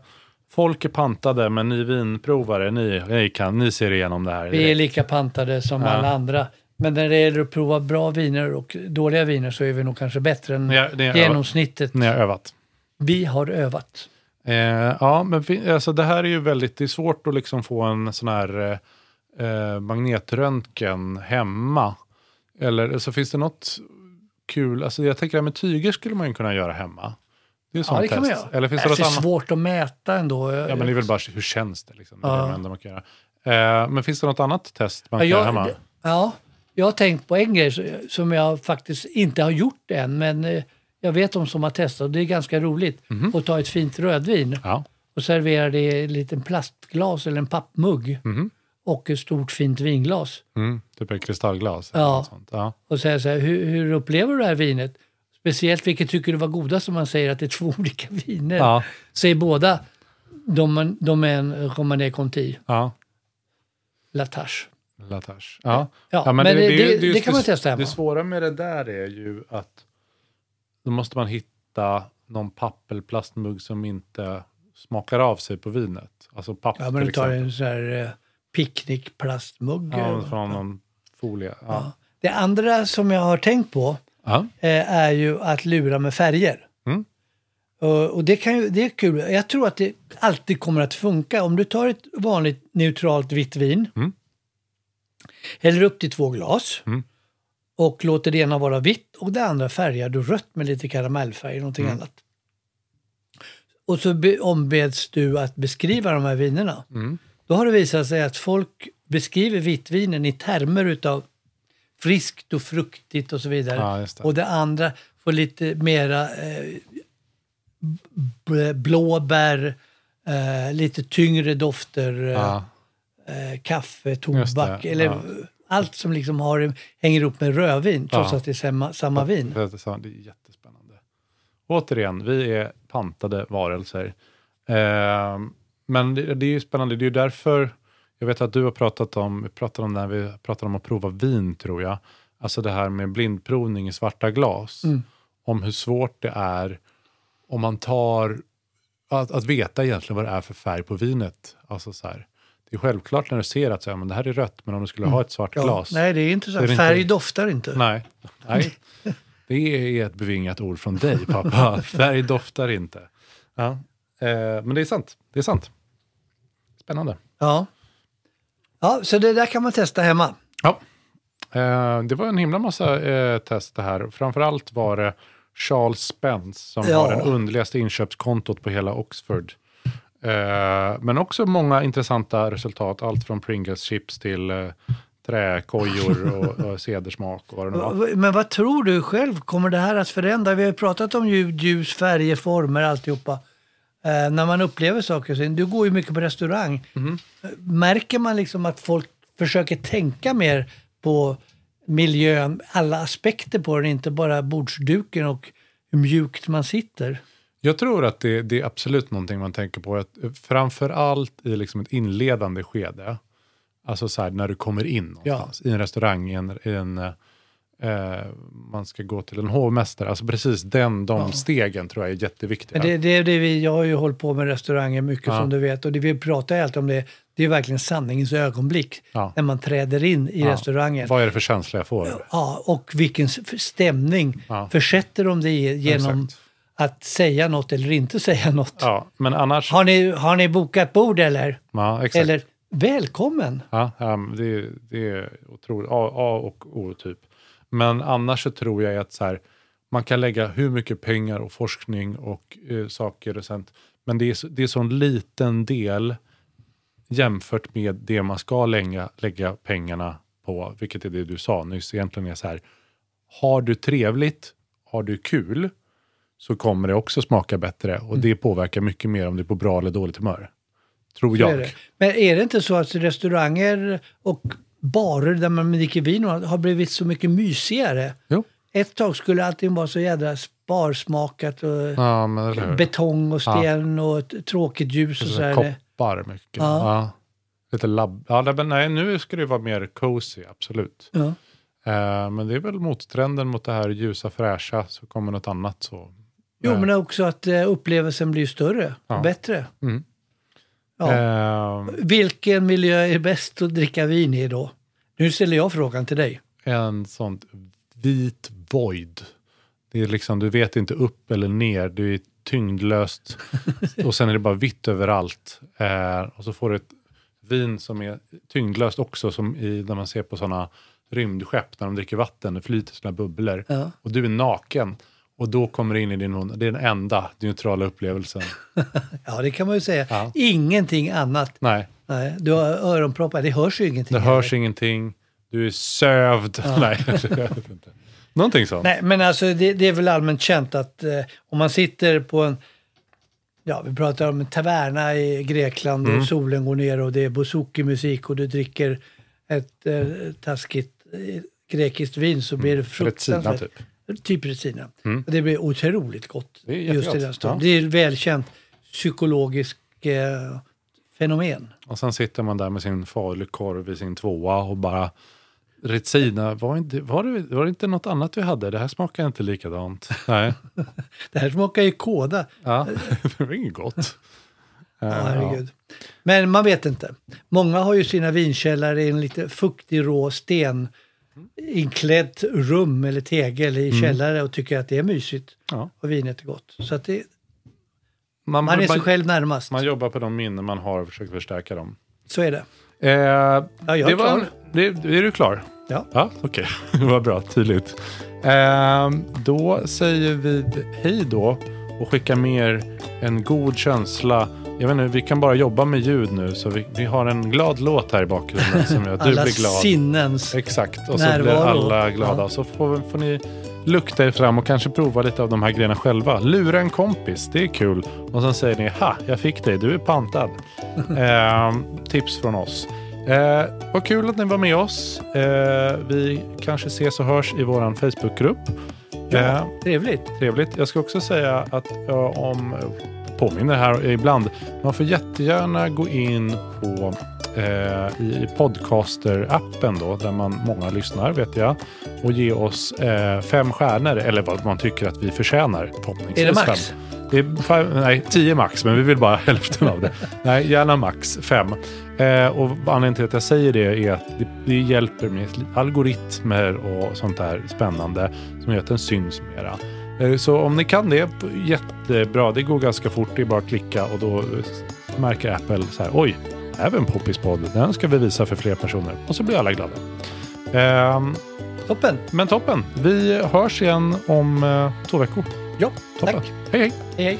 [SPEAKER 1] Folk är pantade, men ni vinprovare, ni, ni, kan, ni ser igenom det här.
[SPEAKER 2] Vi är lika pantade som
[SPEAKER 1] Ja.
[SPEAKER 2] alla andra. Men när det gäller att prova bra viner och dåliga viner så är vi nog kanske bättre än
[SPEAKER 1] Ni har- ni har-
[SPEAKER 2] genomsnittet.
[SPEAKER 1] Ni har övat.
[SPEAKER 2] Vi har övat.
[SPEAKER 1] Eh, ja, men alltså det här är ju väldigt, det är svårt att liksom få en sån här eh, eh, magnetröntgen hemma. Eller så finns det något kul, alltså jag tänker att med tyger skulle man ju kunna göra hemma. Det är
[SPEAKER 2] Ja, det kan man göra.
[SPEAKER 1] Eller finns det
[SPEAKER 2] det
[SPEAKER 1] något
[SPEAKER 2] är
[SPEAKER 1] annat?
[SPEAKER 2] svårt att mäta ändå.
[SPEAKER 1] Ja, men det är väl bara hur känns det liksom. Det är
[SPEAKER 2] Ja.
[SPEAKER 1] det enda man kan göra. Eh, men finns det något annat test man kan
[SPEAKER 2] Ja,
[SPEAKER 1] göra
[SPEAKER 2] jag,
[SPEAKER 1] hemma?
[SPEAKER 2] det- ja, jag har tänkt på en grej som jag faktiskt inte har gjort än, men eh, jag vet de som har testat och det är ganska roligt
[SPEAKER 1] Mhm.
[SPEAKER 2] att ta ett fint rödvin
[SPEAKER 1] Ja.
[SPEAKER 2] och serverar det i en liten plastglas eller en pappmugg och ett stort fint vinglas.
[SPEAKER 1] Mm, typ ett kristallglas.
[SPEAKER 2] Ja.
[SPEAKER 1] Ja.
[SPEAKER 2] Och säger så här, hur, hur upplever du det här vinet? Speciellt vilket tycker du var godast om man säger att det är två olika viner.
[SPEAKER 1] Ja.
[SPEAKER 2] Säger båda är en Romanée Conti,
[SPEAKER 1] Ja.
[SPEAKER 2] Latache.
[SPEAKER 1] Latache. Ja.
[SPEAKER 2] Ja, men det- det- det
[SPEAKER 1] just
[SPEAKER 2] kan man testa hemma.
[SPEAKER 1] Det svåra med det där är ju att då måste man hitta någon papp eller plastmugg som inte smakar av sig på vinet. Alltså papp
[SPEAKER 2] Ja, men du tar
[SPEAKER 1] exempel.
[SPEAKER 2] en sån här eh, picknickplastmugg.
[SPEAKER 1] Ja, från någon folie. Ja.
[SPEAKER 2] Ja. Det andra som jag har tänkt på eh, är ju att lura med färger.
[SPEAKER 1] Mm.
[SPEAKER 2] Och, och det, kan ju, det är kul. Jag tror att det alltid kommer att funka. Om du tar ett vanligt neutralt vitt vin,
[SPEAKER 1] Mm.
[SPEAKER 2] häller upp till två glas
[SPEAKER 1] Mm.
[SPEAKER 2] Och låter det ena vara vitt och det andra färgar du rött med lite karamellfärg, någonting
[SPEAKER 1] Mm.
[SPEAKER 2] annat. Och så be, ombeds du att beskriva de här vinerna.
[SPEAKER 1] Mm.
[SPEAKER 2] Då har det visat sig att folk beskriver vitvinen i termer utav friskt och fruktigt och så vidare.
[SPEAKER 1] Ja, det.
[SPEAKER 2] Och det andra får lite mera eh, blåbär, eh, lite tyngre dofter, eh,
[SPEAKER 1] Ja.
[SPEAKER 2] eh, kaffe,
[SPEAKER 1] Just
[SPEAKER 2] tobak, eller
[SPEAKER 1] ja.
[SPEAKER 2] Allt som liksom har, hänger ihop med rödvin, trots
[SPEAKER 1] Ja.
[SPEAKER 2] att det är samma, samma vin.
[SPEAKER 1] Det är det jättespännande. Återigen, vi är pantade varelser. Eh, men det, det är ju spännande. Det är ju därför, jag vet att du har pratat om, vi pratade om när vi pratade om att prova vin tror jag. Alltså det här med blindprovning i svarta glas.
[SPEAKER 2] Mm.
[SPEAKER 1] Om hur svårt det är om man tar, att, att veta egentligen vad det är för färg på vinet. Alltså så här, det är självklart när du ser att så här, men det här är rött, men om du skulle ha ett svart
[SPEAKER 2] Mm. Ja,
[SPEAKER 1] glas.
[SPEAKER 2] nej, det är inte så.
[SPEAKER 1] Är inte-
[SPEAKER 2] Färg doftar inte.
[SPEAKER 1] Nej, nej. Det är ett bevingat ord från dig pappa. Färg doftar inte. Ja. Eh, men det är sant. Det är sant. Spännande.
[SPEAKER 2] Ja. ja, så det där kan man testa hemma.
[SPEAKER 1] Ja. Eh, det var en himla massa eh, test det här. Framförallt var det Charles Spence som
[SPEAKER 2] Ja.
[SPEAKER 1] har det underligaste inköpskontot på hela Oxford. Eh, men också många intressanta resultat. Allt från Pringles chips till eh, träkojor och, och cedersmak och vad det nu var.
[SPEAKER 2] Men vad tror du själv? Kommer det här att förändra? Vi har ju pratat om ljud, ljus, färger, former, alltihopa. Eh, när man upplever saker och ting. Du går ju mycket på restaurang. Eh, Märker man liksom att folk försöker tänka mer på miljön, alla aspekter på den, inte bara bordsduken och hur mjukt man sitter?
[SPEAKER 1] Jag tror att det, det är absolut någonting man tänker på. Att framför allt i liksom ett inledande skede. Alltså så här, när du kommer in någonstans. I en restaurang, i en, i en, eh, man ska gå till en hovmästare. Alltså precis den, de stegen tror jag är jätteviktiga.
[SPEAKER 2] Men det, det är det vi, jag har ju hållit på med restauranger mycket
[SPEAKER 1] Ja.
[SPEAKER 2] som du vet och det vi pratar alltid om det, det är verkligen sanningens ögonblick
[SPEAKER 1] Ja.
[SPEAKER 2] när man träder in i
[SPEAKER 1] Ja.
[SPEAKER 2] restaurangen.
[SPEAKER 1] Vad är det för känsla jag får?
[SPEAKER 2] Ja, och vilken stämning
[SPEAKER 1] Ja.
[SPEAKER 2] försätter de det i genom
[SPEAKER 1] Exakt.
[SPEAKER 2] Att säga något eller inte säga något.
[SPEAKER 1] Ja, men annars...
[SPEAKER 2] Har, ni, har ni bokat bord eller?
[SPEAKER 1] Ja, exakt.
[SPEAKER 2] Eller välkommen?
[SPEAKER 1] Ja, ja, men det, det är otroligt. A, A och O typ. Men annars så tror jag att så här, man kan lägga hur mycket pengar och forskning och eh, saker och sånt. Men det är, det är så en liten del jämfört med det man ska lägga, lägga pengarna på, vilket är det du sa nyss. Egentligen är så här, har du trevligt, har du kul, så kommer det också smaka bättre. Och det påverkar mycket mer om du är på bra eller dåligt humör. Tror
[SPEAKER 2] är
[SPEAKER 1] jag.
[SPEAKER 2] det. Men är det inte så att restauranger och barer där man dricker vin har blivit så mycket mysigare?
[SPEAKER 1] Jo.
[SPEAKER 2] Ett tag skulle allting vara så jädra sparsmakat och
[SPEAKER 1] Ja,
[SPEAKER 2] betong och sten och ett tråkigt ljus och så. Här.
[SPEAKER 1] koppar mycket.
[SPEAKER 2] Ja.
[SPEAKER 1] Ja. Lite labb. Ja, men nej, nu ska det vara mer cozy, absolut.
[SPEAKER 2] Ja.
[SPEAKER 1] Eh, men det är väl mottrenden mot det här ljusa fräscha, så kommer något annat så.
[SPEAKER 2] Jo, men också att eh, upplevelsen blir större
[SPEAKER 1] Ja.
[SPEAKER 2] och bättre.
[SPEAKER 1] Mm.
[SPEAKER 2] Ja.
[SPEAKER 1] eh,
[SPEAKER 2] Vilken miljö är bäst att dricka vin i då? Nu ställer jag frågan till dig.
[SPEAKER 1] en sånt vit void. Det är liksom, du vet inte upp eller ner, du är tyngdlöst och sen är det bara vitt överallt. Eh, och så får du ett vin som är tyngdlöst också, som i, när man ser på sådana rymdskepp, när de dricker vatten, det flyter sådana bubblor.
[SPEAKER 2] Ja.
[SPEAKER 1] Och du är naken. Och då kommer det in i din mun. Det är den enda neutrala upplevelsen.
[SPEAKER 2] Ja, det kan man ju säga.
[SPEAKER 1] Ja.
[SPEAKER 2] Ingenting annat.
[SPEAKER 1] Nej,
[SPEAKER 2] Nej, du har öronproppar, det hörs ju ingenting.
[SPEAKER 1] det
[SPEAKER 2] heller.
[SPEAKER 1] hörs ingenting. Du är sövd. Nej, jag vet inte. Någonting sånt.
[SPEAKER 2] Nej, men alltså det, det är väl allmänt känt att eh, om man sitter på en Ja, vi pratar om en taverna i Grekland
[SPEAKER 1] Mm.
[SPEAKER 2] och solen går ner och det är bouzouki-musik och du dricker ett eh, taskigt eh, grekiskt vin så blir det fruktansvärt.
[SPEAKER 1] Mm. Retsina, typ.
[SPEAKER 2] Typ Retsina. Och det blir otroligt gott
[SPEAKER 1] Det
[SPEAKER 2] just i den stunden.
[SPEAKER 1] Ja.
[SPEAKER 2] Det är ett välkänt psykologiskt eh, fenomen.
[SPEAKER 1] Och sen sitter man där med sin falukorv i sin tvåa och bara Retsina, var, inte, var, det, var det inte något annat vi hade? Det här smakar inte likadant. Nej,
[SPEAKER 2] Det här smakar ju kåda.
[SPEAKER 1] ja, det var inget gott.
[SPEAKER 2] Ja, herregud. Men man vet inte. Många har ju sina vinkällare i en lite fuktig rå sten inklätt rum eller tegel i källare och tycker att det är mysigt
[SPEAKER 1] Ja.
[SPEAKER 2] och vinet är gott. Så att det,
[SPEAKER 1] Man,
[SPEAKER 2] man är sig själv närmast.
[SPEAKER 1] man jobbar på de minnen man har och försöker förstärka dem.
[SPEAKER 2] Så är det.
[SPEAKER 1] Eh,
[SPEAKER 2] Ja, jag är
[SPEAKER 1] det
[SPEAKER 2] klar.
[SPEAKER 1] Det, är du klar?
[SPEAKER 2] Ja.
[SPEAKER 1] Ja, okej. Det var bra, tydligt. Eh, då säger vi hej då och skickar med er en god känsla. Jag vet inte, vi kan bara jobba med ljud nu så vi, vi har en glad låt här i bakgrunden som gör att du
[SPEAKER 2] Alla
[SPEAKER 1] blir glad.
[SPEAKER 2] sinnens.
[SPEAKER 1] Exakt, och så
[SPEAKER 2] närvaro.
[SPEAKER 1] blir alla glada.
[SPEAKER 2] Ja.
[SPEAKER 1] Så får, får ni lukta er fram och kanske prova lite av de här grejerna själva. Lura en kompis, det är kul. Och sen säger ni, ha, jag fick dig, du är pantad. eh, tips från oss. Eh, vad kul att ni var med oss. Eh, vi kanske ses och hörs i vår Facebookgrupp.
[SPEAKER 2] Ja, trevligt.
[SPEAKER 1] Trevligt. Jag ska också säga att ja, om påminner här ibland. Man får jättegärna gå in på eh, i podcaster-appen då, där man många lyssnar vet jag. Och ge oss eh, fem stjärnor eller vad man tycker att vi förtjänar.
[SPEAKER 2] Är det max?
[SPEAKER 1] Fem. Det är fem, nej, tio max, men vi vill bara hälften av det. Nej, gärna max fem. Eh, och anledningen till att jag säger det är att det, det hjälper med algoritmer och sånt där spännande som gör att den syns mera. Eh, Så om ni kan det, jättebra. Det går ganska fort, det är bara att klicka och då eh, märker Apple så här, oj, även Poppispodd, den ska vi visa för fler personer. Och så blir alla glada. Ehm,
[SPEAKER 2] Toppen.
[SPEAKER 1] men toppen, vi hörs igen om eh, två veckor.
[SPEAKER 2] Ja,
[SPEAKER 1] Toppen.
[SPEAKER 2] tack.
[SPEAKER 1] Hej hej!
[SPEAKER 2] Hej, hej.